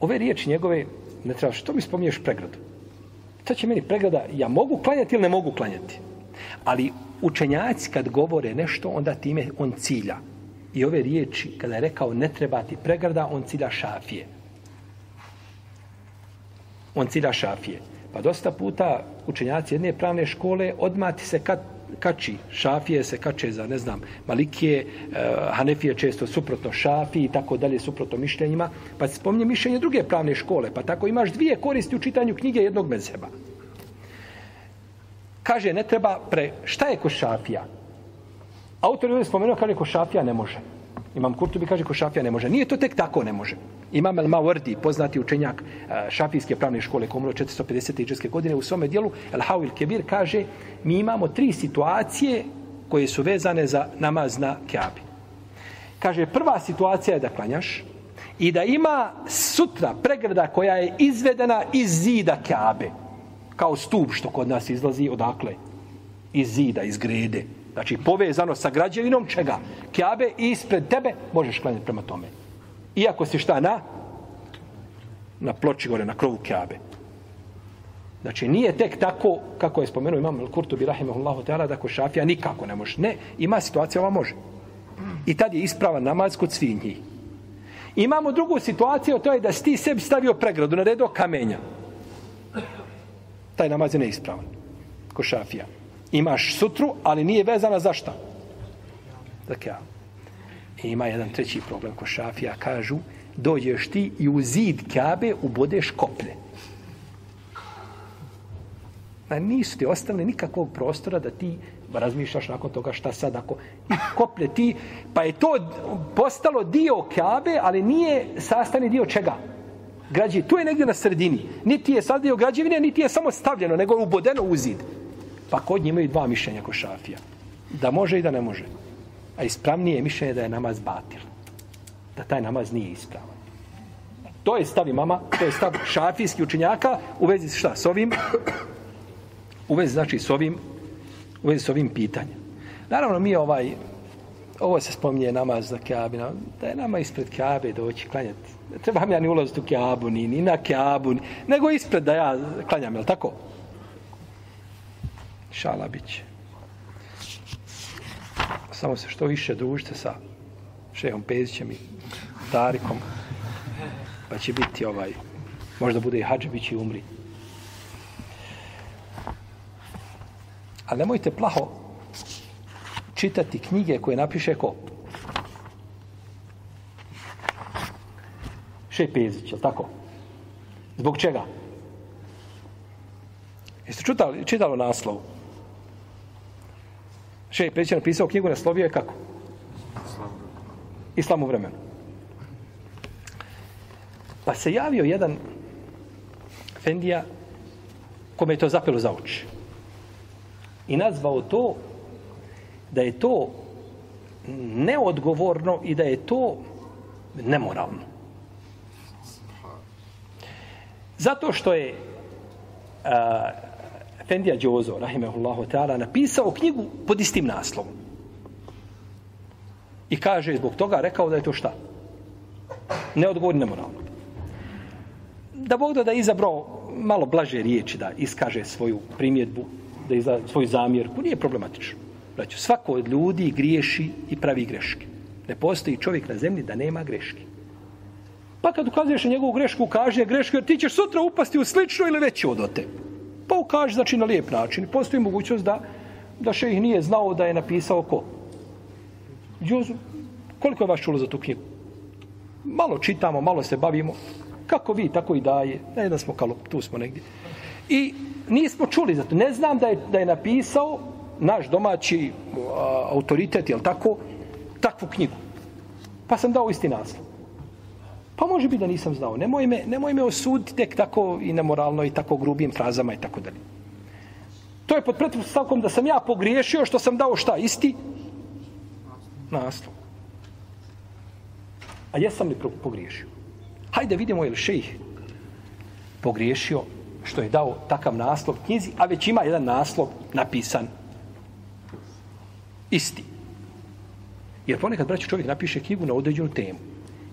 Ove riječi njegove, ne treba, što mi spominješ pregradu? Šta će meni pregrada, ja mogu klanjati ili ne mogu klanjati? Ali učenjaci kad govore nešto, onda time on cilja. I ove riječi, kada je rekao ne treba ti pregrada, on cilja šafije. On cilja šafije. Pa dosta puta učenjaci jedne pravne škole odmati se kad, kači. Šafije se kače za, ne znam, Malikije, eh, Hanefije često suprotno šafiji i tako dalje, suprotno mišljenjima. Pa se spominje mišljenje druge pravne škole. Pa tako imaš dvije koristi u čitanju knjige jednog mezheba. Kaže, ne treba pre... Šta je košafija? Autor je spomenuo kaže košafija ne može. Imam Kurtubi kaže košafija ne može. Nije to tek tako ne može. Imam El Mawardi, poznati učenjak eh, šafijske pravne škole komuro 450. iđeske godine u svome dijelu El Hawil Kebir kaže mi imamo tri situacije koje su vezane za namaz na Keabi. Kaže prva situacija je da klanjaš i da ima sutra pregrada koja je izvedena iz zida Keabe. Kao stup što kod nas izlazi odakle? Iz zida, iz grede. Znači, povezano sa građevinom čega? Kjabe i ispred tebe možeš klanjati prema tome. Iako si šta na? Na ploči gore, na krovu Kjabe. Znači, nije tek tako, kako je spomenuo imam Kurtubi, rahimahullahu ta'ala, da ko šafija nikako ne može. Ne, ima situacija, ova može. I tad je ispravan namaz kod svinji. Imamo drugu situaciju, to je da si ti sebi stavio pregradu na redo kamenja. Taj namaz je neispravan. Ko šafija imaš sutru, ali nije vezana za šta? Za kjavu. I e, ima jedan treći problem ko šafija, kažu, dođeš ti i u zid kjabe ubodeš koplje. Na nisu ti ostavili nikakvog prostora da ti razmišljaš nakon toga šta sad ako i koplje ti, pa je to postalo dio kjabe, ali nije sastavni dio čega? Građi, tu je negdje na sredini. Niti je sad dio građevine, niti je samo stavljeno, nego je ubodeno u zid. Pa kod njih imaju dva mišljenja ko šafija. Da može i da ne može. A ispravnije je mišljenje da je namaz batil. Da taj namaz nije ispravan. To je stav mama, to je stav šafijskih učenjaka u vezi šta? S ovim, u vezi znači s ovim, u vezi s ovim pitanjem. Naravno mi ovaj, ovo se spominje namaz za Kaabi, da je nama ispred Kaabe doći klanjati. Ne trebam ja ni ulaziti u Kaabu, ni, ni na Kaabu, ni, nego ispred da ja klanjam, je li tako? Šala bit će. Samo se što više družite sa Šehom Pezićem i Tarikom, pa će biti ovaj, možda bude i Hadžibić i umri. Ali nemojte plaho čitati knjige koje napiše ko? Šepezić, je tako? Zbog čega? Jeste čitali, čitalo naslov? Šej je napisao knjigu, naslovio je kako? Islam u vremenu. Pa se javio jedan Fendija kome je to zapelo za oči. I nazvao to da je to neodgovorno i da je to nemoralno. Zato što je a, Fendija Đozo, rahimehullahu ta'ala, napisao knjigu pod istim naslovom. I kaže zbog toga rekao da je to šta? Neodgovorno nemoralno. Da Bog da je izabrao malo blaže riječi da iskaže svoju primjedbu, da izda svoju zamjerku, nije problematično. Braću, svako od ljudi griješi i pravi greške. Ne postoji čovjek na zemlji da nema greške. Pa kad ukazuješ na njegovu grešku, ukaži je grešku, jer ti ćeš sutra upasti u slično ili veće od ote. Pa ukaži, znači, na lijep način. Postoji mogućnost da, da še ih nije znao da je napisao ko. Jozu, koliko je vas čulo za tu knjigu? Malo čitamo, malo se bavimo. Kako vi, tako i daje. Ne da smo kalo, tu smo negdje. I nismo čuli za to. Ne znam da je, da je napisao naš domaći a, autoritet, jel tako, takvu knjigu. Pa sam dao isti naslov. Pa može biti da nisam znao. Nemoj me, nemoj me osuditi tek tako i nemoralno i tako grubim frazama i tako dalje. To je pod pretpostavkom da sam ja pogriješio što sam dao šta? Isti naslov. A jesam li pogriješio? Hajde vidimo je li šejih pogriješio što je dao takav naslov knjizi, a već ima jedan naslov napisan isti. Jer ponekad, braću, čovjek napiše knjigu na određenu temu.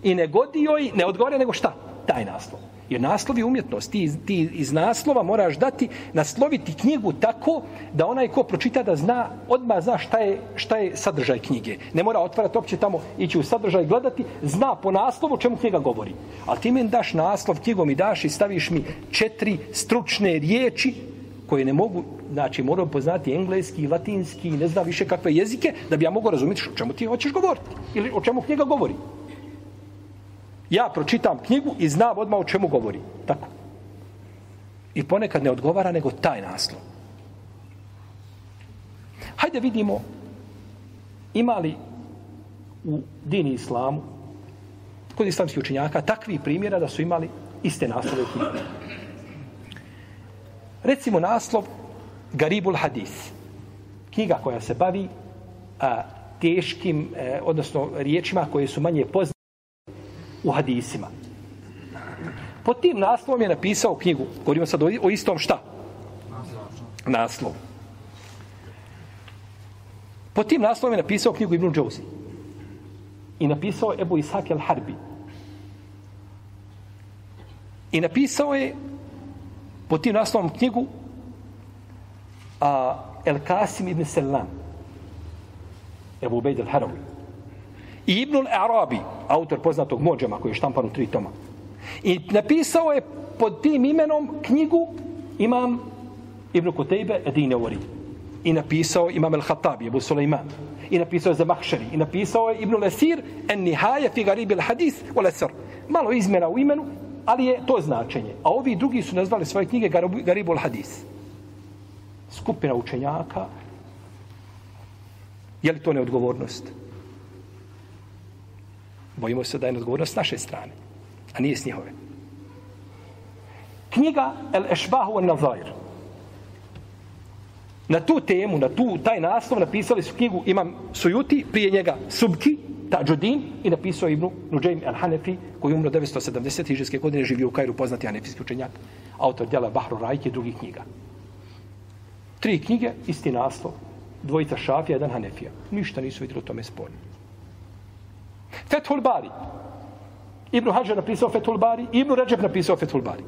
I ne godi joj, ne odgovara nego šta? Taj naslov. Jer naslov je umjetnost. Ti, ti iz naslova moraš dati, nasloviti knjigu tako da onaj ko pročita da zna, odmah zna šta je, šta je sadržaj knjige. Ne mora otvarati opće tamo, ići u sadržaj gledati, zna po naslovu čemu knjiga govori. A ti meni daš naslov knjigom i daš i staviš mi četiri stručne riječi koji ne mogu, znači moram poznati engleski, latinski, ne znam više kakve jezike, da bi ja mogao razumjeti o čemu ti hoćeš govoriti. Ili o čemu knjiga govori. Ja pročitam knjigu i znam odmah o čemu govori. Tako. I ponekad ne odgovara nego taj naslov. Hajde vidimo ima li u dini islamu kod islamskih učenjaka takvi primjera da su imali iste naslove u knjigu. Recimo naslov Garibul Hadis. Knjiga koja se bavi a, teškim, e, odnosno riječima koje su manje poznate u hadisima. Pod tim naslovom je napisao knjigu. Govorimo sad o, o istom šta? Naslov. Pod tim naslovom je napisao knjigu Ibn Džouzi. I napisao Ebu Isak el-Harbi. I napisao je pod tim naslovom knjigu a, El Kasim ibn Selam. Ebu Ubejd el-Harawi. I Ibn al-Arabi, autor poznatog Mođama koji je štampan u tri toma. I napisao je pod tim imenom knjigu imam Ibn Kutejbe Edine Uri. I napisao imam al-Hatabi, Ebu Suleiman. I napisao je Zamahšari. I napisao je Ibn Lesir en nihaje fi garibi al-hadis u Lesar. Malo izmjena u imenu, ali je to značenje. A ovi drugi su nazvali svoje knjige Garibul Hadis. Skupina učenjaka. Je li to neodgovornost? Bojimo se da je neodgovornost s naše strane, a nije s njihove. Knjiga El Ešbahu al Nazair. Na tu temu, na tu, taj naslov napisali su knjigu Imam Sujuti, prije njega Subki, Tađudin i napisao Ibnu Nuđajm al-Hanefi koji umro 970. hiđarske godine živio u Kairu poznati hanefijski učenjak autor djela Bahru Rajke i drugih knjiga. Tri knjige, isti naslov, dvojica šafija, jedan hanefija. Ništa nisu vidjeli u tome sporno. Fethul Bari. Ibnu Hađar napisao Fethul Bari, Ibnu Ređeb napisao Fethul Bari.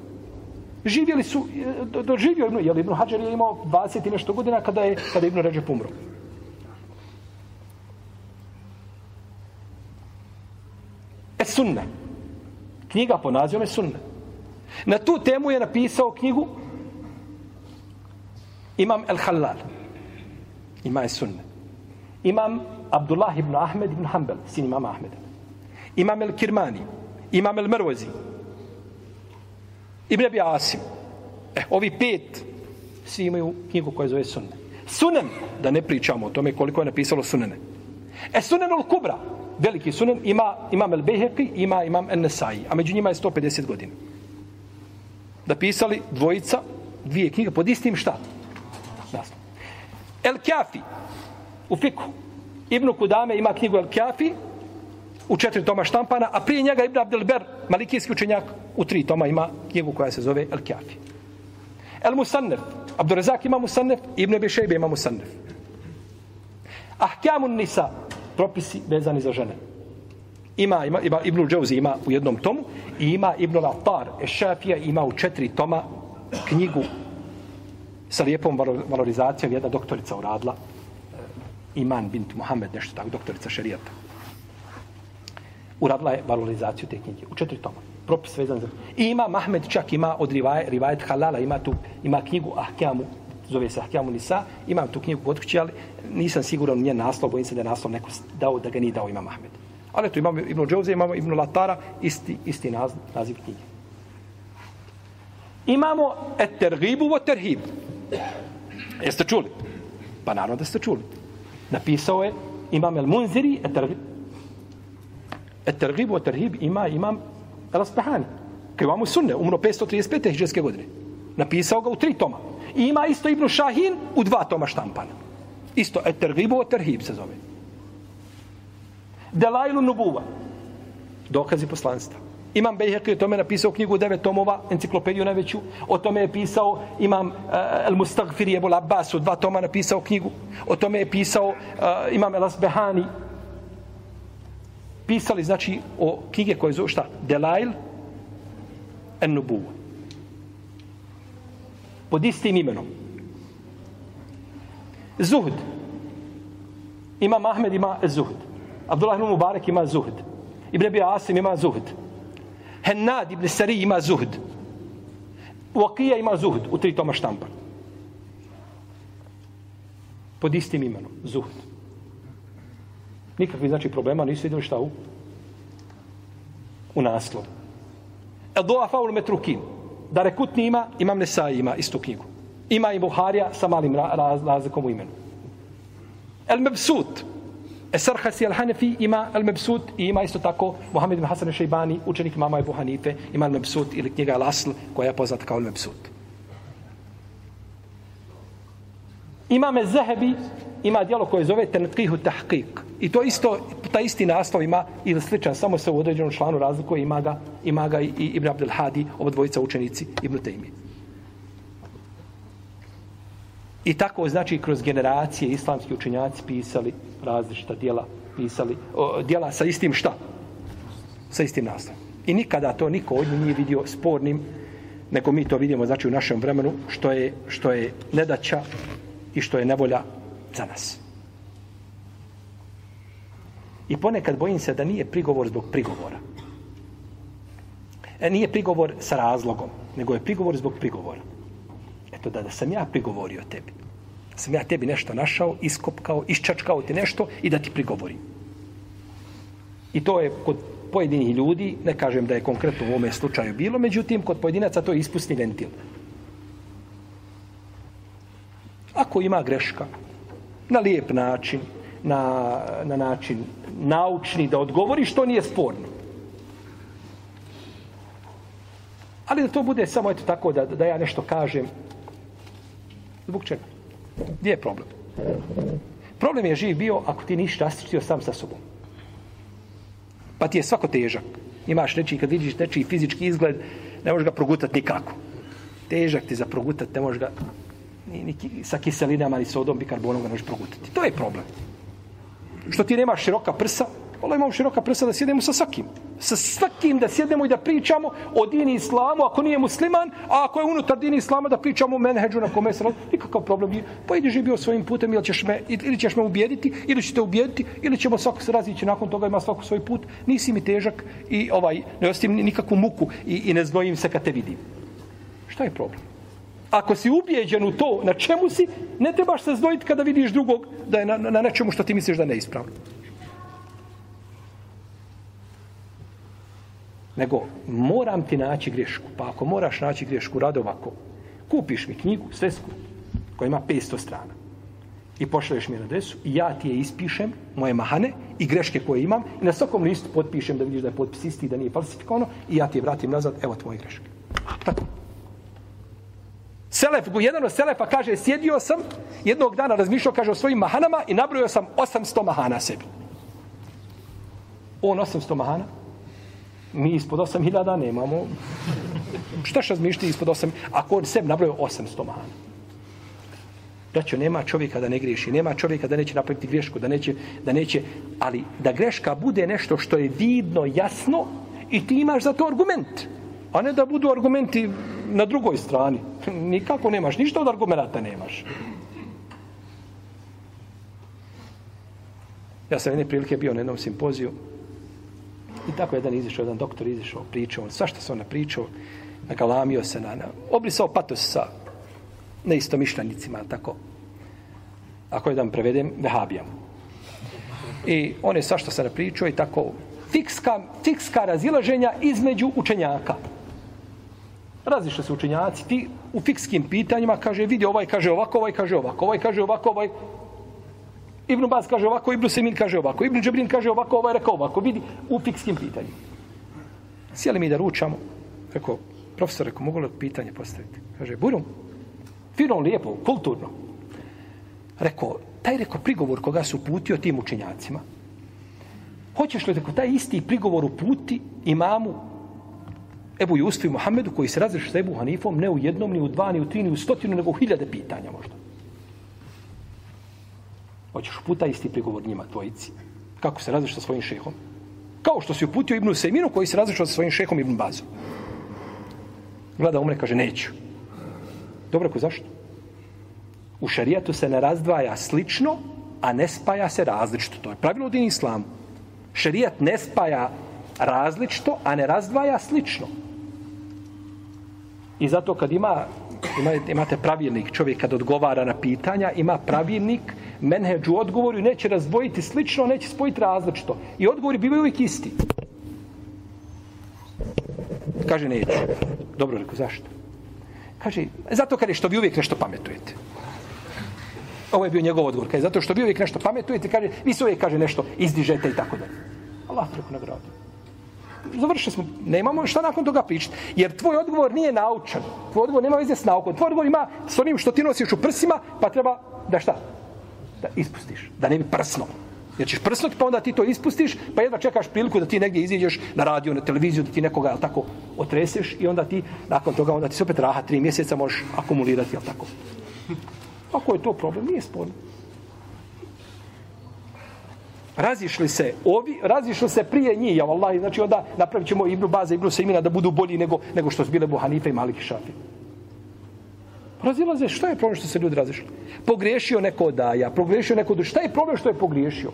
Živjeli su, e, doživio Ibnu, jer Ibnu Hađar je imao 20 i nešto godina kada je, kada je Ibnu Ređep umro. Es sunne. Knjiga po nazivom je sunne. Na tu temu je napisao knjigu Imam El Halal. Ima je sunne. Imam Abdullah ibn Ahmed ibn Hanbel, sin imama Ahmeda. Imam El Kirmani. Imam El Mervozi. Ibn Abi Asim. E, ovi pet svi imaju knjigu koja zove sunne. Sunen, da ne pričamo o tome koliko je napisalo sunene. E sunen al-Kubra, veliki sunen, ima imam el Beheqi, ima imam el Nesai, a među njima je 150 godina. Da pisali dvojica, dvije knjige, pod istim šta? Naslov. El Kjafi, u fiku. Ibnu Kudame ima knjigu El Kjafi, u četiri toma štampana, a prije njega Ibn Abdelber, malikijski učenjak, u tri toma ima knjigu koja se zove El Kjafi. El Musannef, Abdurezak ima Musannef, Ibn Bešejbe ima Musannef. Ahkamun Nisa, propisi vezani za žene. Ima, ima, ima Ibn Džauzi ima u jednom tomu i ima Ibn Latar Ešafija ima u četiri toma knjigu sa lijepom valorizacijom jedna doktorica uradila eh, Iman bint Muhammed, nešto tako, doktorica šerijata. Uradila je valorizaciju te knjige u četiri toma. Propis vezan za... I ima Mahmed čak ima od rivaj, rivajet Halala, ima tu, ima knjigu Ahkamu, zove se Ahkamu Nisa, imam tu knjigu kod kuće, ali nisam siguran njen naslov, bojim se da je naslov neko dao, da ga nije dao ima Mahmed. Ali tu imamo Ibn Džauze, imamo Ibn Latara, isti, isti naz, naziv knjige. Imamo et tergibu vo terhib. Jeste čuli? Pa naravno da ste čuli. Napisao je imam el Munziri et E, tergib. o terhib ima imam el Asbahani. Koji imamo sunne, umro 535. hiđarske godine. Napisao ga u tri toma. I ima isto Ibn Šahin u dva toma štampana. Isto, et tergibu terhib se zove. Delailu Nubuva. Dokazi poslanstva. Imam Bejhek o tome napisao knjigu devet tomova, enciklopediju najveću. O tome je pisao Imam e, uh, El Mustagfir je Abbas u dva toma napisao knjigu. O tome je pisao uh, Imam El Asbehani. Pisali, znači, o knjige koje zove šta? Delail en Nubuva. Pod istim imenom. Zuhd. Imam Ahmed ima Zuhd. Abdullah ibn Mubarak ima Zuhd. Ibn Abi Asim ima Zuhd. Hennad ibn Sari ima Zuhd. Uakija ima Zuhd u tri toma štampa. Pod istim imenom. Zuhd. Nikakvi znači problema nisu vidjeli šta u u naslovu. El doa faul metrukin. Da rekutni ima, imam Nesai ima istu knjigu. Ima i Buharija sa malim raz razlikom u imenu. El Mebsut. Esarhasi al-Hanefi ima al-Mebsut i ima isto tako Mohamed bin Hasan al-Shaybani, učenik mama Ebu Hanife, ima al-Mebsut ili knjiga El Asl koja je poznata kao al-Mebsut. Imame Zehebi ima dijelo koje zove Tenqihu Tahqiq. I to isto, ta isti naslov ima ili sličan, samo se u određenom članu razlikuje, ima ga, ima ga i, i Ibn Abdel Hadi, oba dvojica učenici Ibn Taymi. I tako, znači, kroz generacije islamski učenjaci pisali različita dijela, pisali o, dijela sa istim šta? Sa istim naslovom. I nikada to niko od njih nije vidio spornim, nego mi to vidimo, znači, u našem vremenu, što je, što je nedaća i što je nevolja za nas. I ponekad bojim se da nije prigovor zbog prigovora. E, nije prigovor sa razlogom, nego je prigovor zbog prigovora. Eto, da, da sam ja prigovorio tebi. Da sam ja tebi nešto našao, iskopkao, iščačkao ti nešto i da ti prigovorim. I to je kod pojedinih ljudi, ne kažem da je konkretno u ovome slučaju bilo, međutim, kod pojedinaca to je ispusni ventil. Ako ima greška, na lijep način, na, na način naučni, da odgovori što nije sporno. Ali da to bude samo eto tako da, da ja nešto kažem. Zbog čega? Gdje je problem? Problem je živ bio ako ti nisi rastrčio sam sa sobom. Pa ti je svako težak. Imaš nečiji, kad vidiš nečiji fizički izgled, ne možeš ga progutati nikako. Težak ti za progutati, ne možeš ga ni, ni sa kiselinama, ni sodom, bikarbonom ga ne možeš progutati. To je problem. Što ti nemaš široka prsa, Allah imamo široka prsa da sjedemo sa svakim. Sa svakim da sjedemo i da pričamo o dini islamu, ako nije musliman, a ako je unutar dini islama da pričamo o menheđu na kome se nikakav problem nije. Pa ideš bio svojim putem ili ćeš, me, ili ćeš me ubijediti, ili ćete ubijediti, ili ćemo svako se razići nakon toga, ima svako svoj put. Nisi mi težak i ovaj ne ostim nikakvu muku i, i ne znojim se kad te vidim. Šta je problem? Ako si ubijeđen u to na čemu si, ne trebaš se znojiti kada vidiš drugog da je na, na, na nečemu što ti misliš da je neispravno. nego moram ti naći grešku. Pa ako moraš naći grešku, rado ovako. Kupiš mi knjigu, svesku, koja ima 500 strana. I pošalješ mi na adresu i ja ti je ispišem, moje mahane i greške koje imam i na svakom listu potpišem da vidiš da je potpis isti, da nije falsifikovano i ja ti je vratim nazad, evo tvoje greške. Tako. Selef, jedan od Selefa kaže, sjedio sam, jednog dana razmišljao, kaže, o svojim mahanama i nabrojao sam 800 mahana sebi. On 800 mahana, mi ispod 8000 nemamo. Šta še razmišljati ispod 8? Ako on sebi nabrojao 800 mahana. Braćo, nema čovjeka da ne griješi, nema čovjeka da neće napraviti grešku, da neće, da neće, ali da greška bude nešto što je vidno, jasno i ti imaš za to argument. A ne da budu argumenti na drugoj strani. Nikako nemaš, ništa od argumenta nemaš. Ja sam jedne prilike bio na jednom simpoziju i tako jedan izišao, jedan doktor izišao, pričao, svašta se on napričao, nagalamio se na, na obrisao patos sa neistomišljenicima, tako. Ako jedan prevedem, vehabijam. I on je svašta se napričao i tako fikska, fikska razilaženja između učenjaka. Razišli se učenjaci, ti u fikskim pitanjima kaže, vidi ovaj kaže ovako, ovaj kaže ovako, ovaj kaže ovako, ovaj Ibn Baz kaže ovako, Ibn Semin kaže ovako, Ibn Džabrin kaže ovako, ovaj rekao ovako, vidi, u fikskim pitanjima. Sjeli mi da ručamo, rekao, profesor, rekao, mogu li pitanje postaviti? Kaže, burum, fino, lijepo, kulturno. Rekao, taj rekao prigovor koga su putio tim učenjacima, hoćeš li rekao, taj isti prigovor uputi imamu Ebu Jusfi Muhammedu koji se razreši sa Ebu Hanifom ne u jednom, ni u dva, ni u tri, ni u stotinu, nego u hiljade pitanja možda. Hoćeš puta isti prigovor njima, tvojici. Kako se razreši sa svojim šehom? Kao što si uputio Ibnu Sejminu koji se razreši sa svojim šehom Ibn Bazom. Gleda umre, kaže, neću. Dobro, ko zašto? U šarijatu se ne razdvaja slično, a ne spaja se različito. To je pravilo din islamu. Šarijat ne spaja različito, a ne razdvaja slično. I zato kad ima, ima imate pravilnik, čovjek kad odgovara na pitanja, ima pravilnik, menheđu odgovoru neće razdvojiti slično, neće spojiti različito. I odgovori bivaju uvijek isti. Kaže, neću. Dobro, rekao, zašto? Kaže, zato kad je što vi uvijek nešto pametujete. Ovo je bio njegov odgovor. Kaže, zato što vi uvijek nešto pametujete, kaže, vi se uvijek kaže nešto izdižete i tako dalje. Allah te rekao. Završili smo, nemamo šta nakon toga pričati. Jer tvoj odgovor nije naučan. Tvoj odgovor nema veze s naukom. Tvoj odgovor ima s onim što ti nosiš u prsima, pa treba da šta? Da ispustiš. Da ne bi prsno. Jer ćeš prsnuti, pa onda ti to ispustiš, pa jedva čekaš priliku da ti negdje iziđeš na radio, na televiziju, da ti nekoga jel, tako otreseš i onda ti, nakon toga, onda ti se opet raha tri mjeseca možeš akumulirati, jel tako? Pa Ako je to problem, nije sporno. Razišli se ovi, razišli se prije njih, ja vallahi, znači onda napravit ćemo Ibnu Baza, Ibnu Sejmina da budu bolji nego, nego što su bile Buhanife i Maliki Šafi. Razilaze, šta je problem što se ljudi razišli? Pogriješio neko daja, pogriješio neko od... Šta je problem što je pogriješio?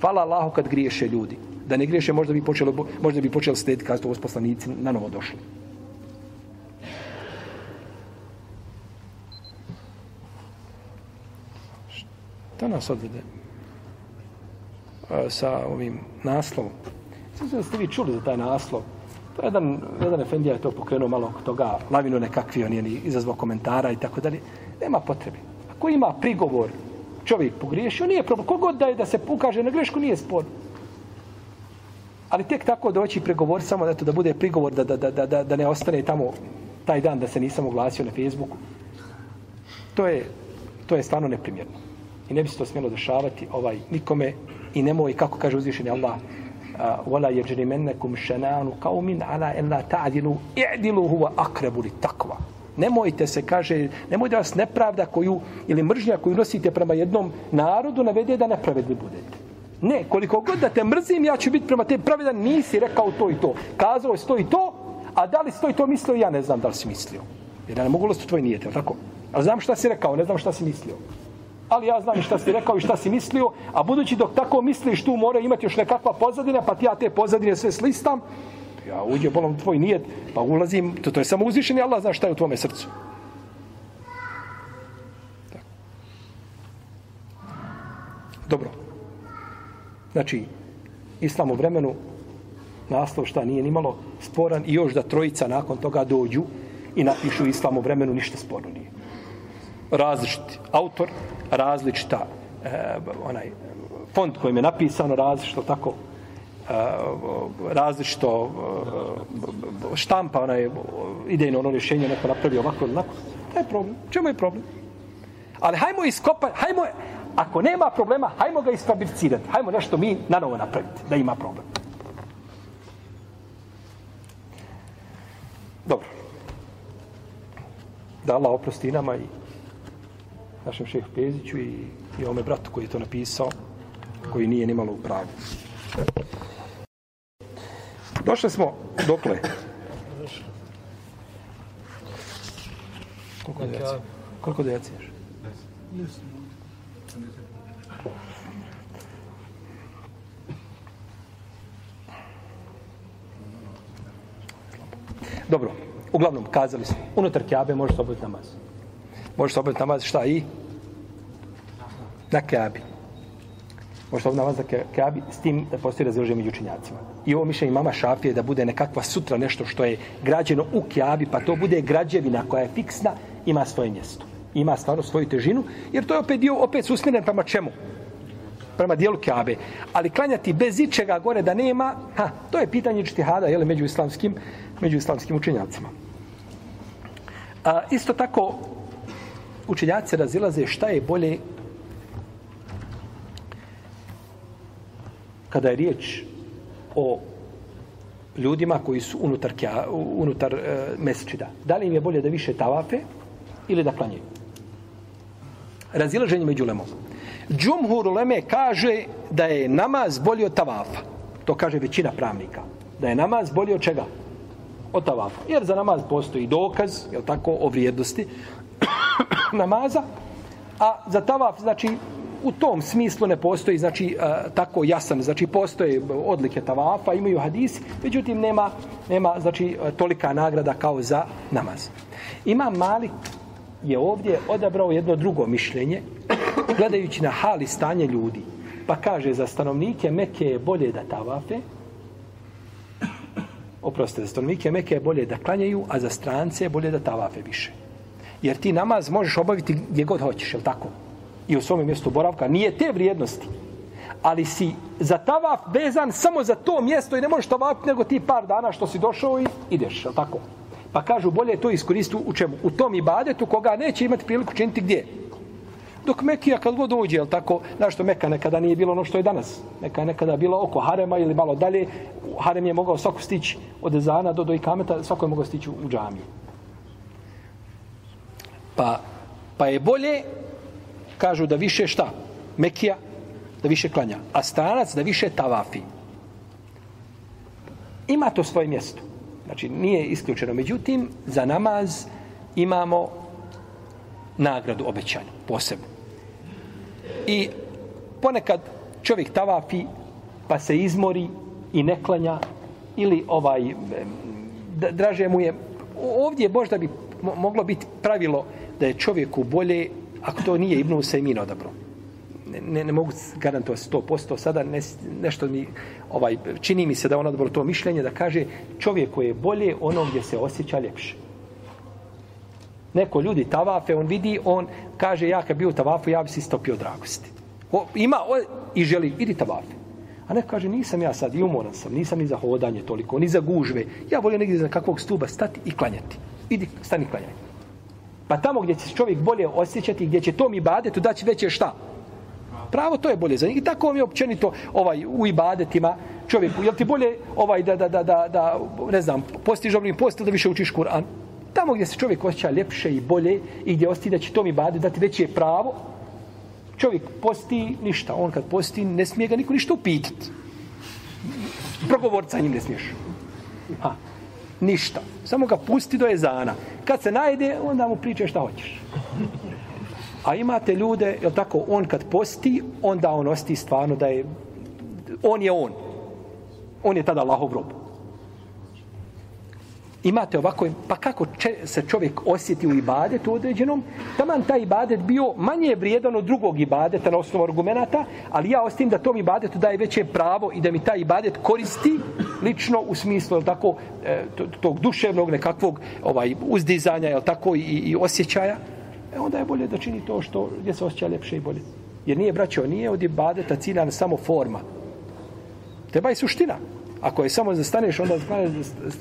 Hvala Allahu kad griješe ljudi. Da ne griješe, možda bi počeli, možda bi počeli slijediti kada su poslanici na novo došli. Šta nas odvede? Sa ovim naslovom. Sve da ste vi čuli za taj naslov. To je jedan, jedan efendija je to pokrenuo malo oko toga, lavinu nekakvi, on je ni izazvao komentara i tako dalje. Nema potrebe. Ako ima prigovor, čovjek pogriješio, nije problem. Kogod da je da se ukaže na grešku, nije spor. Ali tek tako doći pregovor samo da, to, da bude prigovor, da, da, da, da, da ne ostane tamo taj dan da se nisam oglasio na Facebooku. To je, to je stvarno neprimjerno. I ne bi se to smjelo dešavati ovaj nikome i nemoj, kako kaže uzvišeni Allah, wala يَجْرِمَنَّكُمْ شَنَانُ قَوْمٍ ala an تَعْدِلُوا اِعْدِلُوا i'dilu huwa aqrabu nemojte se kaže nemojte vas nepravda koju ili mržnja koju nosite prema jednom narodu navede da nepravedni budete. Ne koliko god da te mrzim ja ću biti prema te pravedan nisi rekao to i to. Kazao je to i to a da li stoji to mislio ja ne znam da li si mislio. Jer ja ne mogu ulaziti u tvoj nijete, tako? Ali znam šta si rekao ne znam šta si mislio ali ja znam šta si rekao i šta si mislio, a budući dok tako misliš, tu mora imati još nekakva pozadina, pa ti ja te pozadine sve slistam, ja uđe bolom tvoj nijet, pa ulazim, to, to je samo uzvišeni, Allah zna šta je u tvome srcu. Dobro. Znači, islam u vremenu, naslov šta nije nimalo sporan i još da trojica nakon toga dođu i napišu islam u vremenu, ništa sporno nije različiti autor, različita e, onaj fond kojim je napisano, različito tako e, različito e, štampa, onaj idejno ono rješenje neko napravi ovako ili onako. To je problem. Čemu je problem? Ali hajmo iskopati, hajmo, ako nema problema, hajmo ga isfabricirati. Hajmo nešto mi na novo napraviti, da ima problem. Dobro. Da Allah oprosti nama i našem šehu Peziću i, i ome bratu koji je to napisao, koji nije nimalo u pravu. Došli smo dokle? Koliko dejacija? Koliko dejacija još? Dobro, uglavnom, kazali smo, unutar kjabe može se obaviti namaz. Može se obaviti namaz, šta i? Na Kabi. Možda se namaz na Kabi, s tim da postoji razilaženje među učinjacima. I ovo mišljenje mama Šafije da bude nekakva sutra nešto što je građeno u Kabi, pa to bude građevina koja je fiksna, ima svoje mjesto. Ima stvarno svoju težinu, jer to je opet dio, opet susmjeren prema čemu? prema dijelu Kabe. Ali klanjati bez ičega gore da nema, ha, to je pitanje čtihada, jele, među islamskim, među islamskim učenjacima. A, isto tako, učenjaci razilaze šta je bolje kada je riječ o ljudima koji su unutar, kja, unutar e, mesečida. Da li im je bolje da više tavafe ili da klanjaju? Razilaženje među lemom. Džumhur uleme kaže da je namaz bolji od tavafa. To kaže većina pravnika. Da je namaz bolji od čega? Od tavafa. Jer za namaz postoji dokaz, je tako, o vrijednosti namaza. A za tavaf, znači, u tom smislu ne postoji, znači, tako jasan. Znači, postoje odlike tavafa, imaju hadisi, međutim, nema, nema znači, tolika nagrada kao za namaz. Ima Malik je ovdje odabrao jedno drugo mišljenje, gledajući na hali stanje ljudi. Pa kaže, za stanovnike Mekke je bolje da tavafe, oprostite, za stanovnike Mekke je bolje da klanjaju, a za strance je bolje da tavafe više. Jer ti namaz možeš obaviti gdje god hoćeš, je tako? I u svome mjestu boravka. Nije te vrijednosti. Ali si za tavaf vezan samo za to mjesto i ne možeš tavafiti nego ti par dana što si došao i ideš, je tako? Pa kažu, bolje to iskoristiti u čemu? U tom ibadetu koga neće imati priliku činiti gdje? Dok Mekija kad god dođe, je tako, znaš što Meka nekada nije bilo ono što je danas. Meka je nekada bilo oko Harema ili malo dalje. Harem je mogao svako stići od Ezana do, do Ikameta, svako je mogao stići u džamiju. Pa, pa je bolje, kažu da više šta? Mekija, da više klanja. A stranac da više tavafi. Ima to svoje mjesto. Znači, nije isključeno. Međutim, za namaz imamo nagradu obećanju, posebno. I ponekad čovjek tavafi, pa se izmori i ne klanja, ili ovaj, draže mu je, ovdje možda bi moglo biti pravilo da je čovjeku bolje, ako to nije Ibnu Usejmin odabro. Ne, ne, ne mogu garantovati 100%, sada ne, nešto mi, ovaj, čini mi se da on odabro to mišljenje, da kaže čovjek koji je bolje ono gdje se osjeća ljepše. Neko ljudi tavafe, on vidi, on kaže, ja kad bi u tavafu, ja bi se istopio dragosti. O, ima o, i želi, idi tavafe. A neko kaže, nisam ja sad i umoran sam, nisam ni za hodanje toliko, ni za gužve. Ja volim negdje za kakvog stuba stati i klanjati. Idi, stani klanjaj. Pa tamo gdje će čovjek bolje osjećati, gdje će to mi daći veće šta? Pravo to je bolje za njih. I tako mi je općenito ovaj, u ibadetima čovjeku. Jel ti bolje ovaj, da, da, da, da, da ne znam, postiš dobrim post da više učiš Kur'an? Tamo gdje se čovjek osjeća ljepše i bolje i gdje osti da će to mi bade dati veće pravo, čovjek posti ništa. On kad posti ne smije ga niko ništa upitati. Progovorca njim ne smiješ. Ha, ništa. Samo ga pusti do jezana. Kad se najde, onda mu priče šta hoćeš. A imate ljude, je tako, on kad posti, onda on osti stvarno da je, on je on. On je tada Allahov rob imate ovako, pa kako če, se čovjek osjeti u ibadetu određenom, taman taj ibadet bio manje vrijedan od drugog ibadeta na osnovu argumenta, ali ja ostim da tom ibadetu daje veće pravo i da mi taj ibadet koristi lično u smislu jel tako, e, tog duševnog nekakvog ovaj uzdizanja jel tako, i, i osjećaja, e onda je bolje da čini to što gdje se osjeća ljepše i bolje. Jer nije, braćo, nije od ibadeta ciljana samo forma. Treba i suština. Ako je samo zastaneš, onda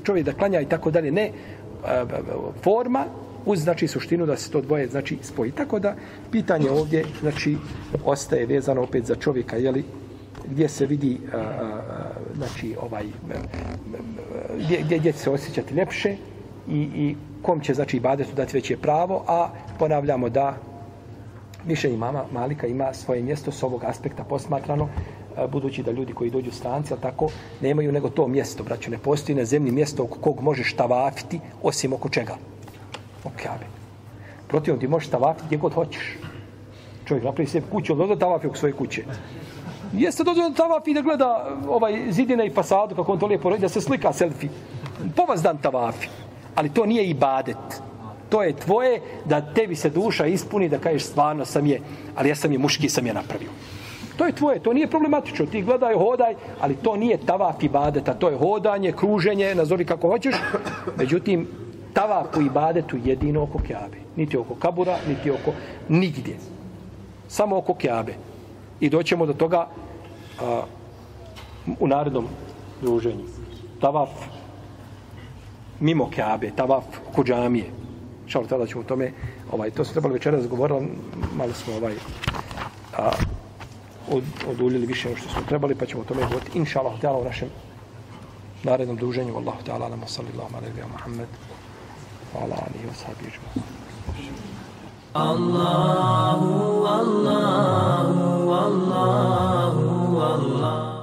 čovjek da klanja i tako dalje. Ne, forma uz znači suštinu da se to dvoje znači spoji. Tako da pitanje ovdje znači ostaje vezano opet za čovjeka, je li gdje se vidi a, a, znači ovaj gdje, gdje, gdje se osjećati ljepše i, i kom će znači ibadetu dati veće pravo, a ponavljamo da mišljenje mama Malika ima svoje mjesto s ovog aspekta posmatrano, budući da ljudi koji dođu stranci, ali tako, nemaju nego to mjesto, braću, ne postoji na zemlji mjesto oko kog možeš tavafiti, osim oko čega? Oko Kjabe. Protivno ti možeš tavafiti gdje god hoćeš. Čovjek napravi sebi kuću, odnosno da tavafi oko svoje kuće. Jeste dozvoljeno tavafi da gleda ovaj zidine i fasadu kako on to lijepo rodi, da se slika selfie. Po vas dan tavafi. Ali to nije ibadet. To je tvoje da tebi se duša ispuni da kažeš stvarno sam je, ali ja sam je muški sam je napravio. To je tvoje, to nije problematično. Ti gledaj, hodaj, ali to nije tavaf ibadeta, to je hodanje, kruženje, nazovi kako hoćeš. Međutim, tavaf u ibadetu jedino oko kjabe. Niti oko kabura, niti oko nigdje. Samo oko kjabe. I doćemo do toga a, u narednom druženju. Tavaf mimo kjabe, tavaf oko džamije. Šal, tada ćemo o tome, ovaj, to se trebalo večeras razgovoriti, malo smo ovaj, a, od, oduljili više što smo trebali, pa ćemo o tome govoriti, inša Allah, u našem narednom druženju. Allahu te alamu, sallallahu alaihi wa muhammed, wa ala alihi wa sahbihi wa Allahu, Allahu, Allahu, Allahu.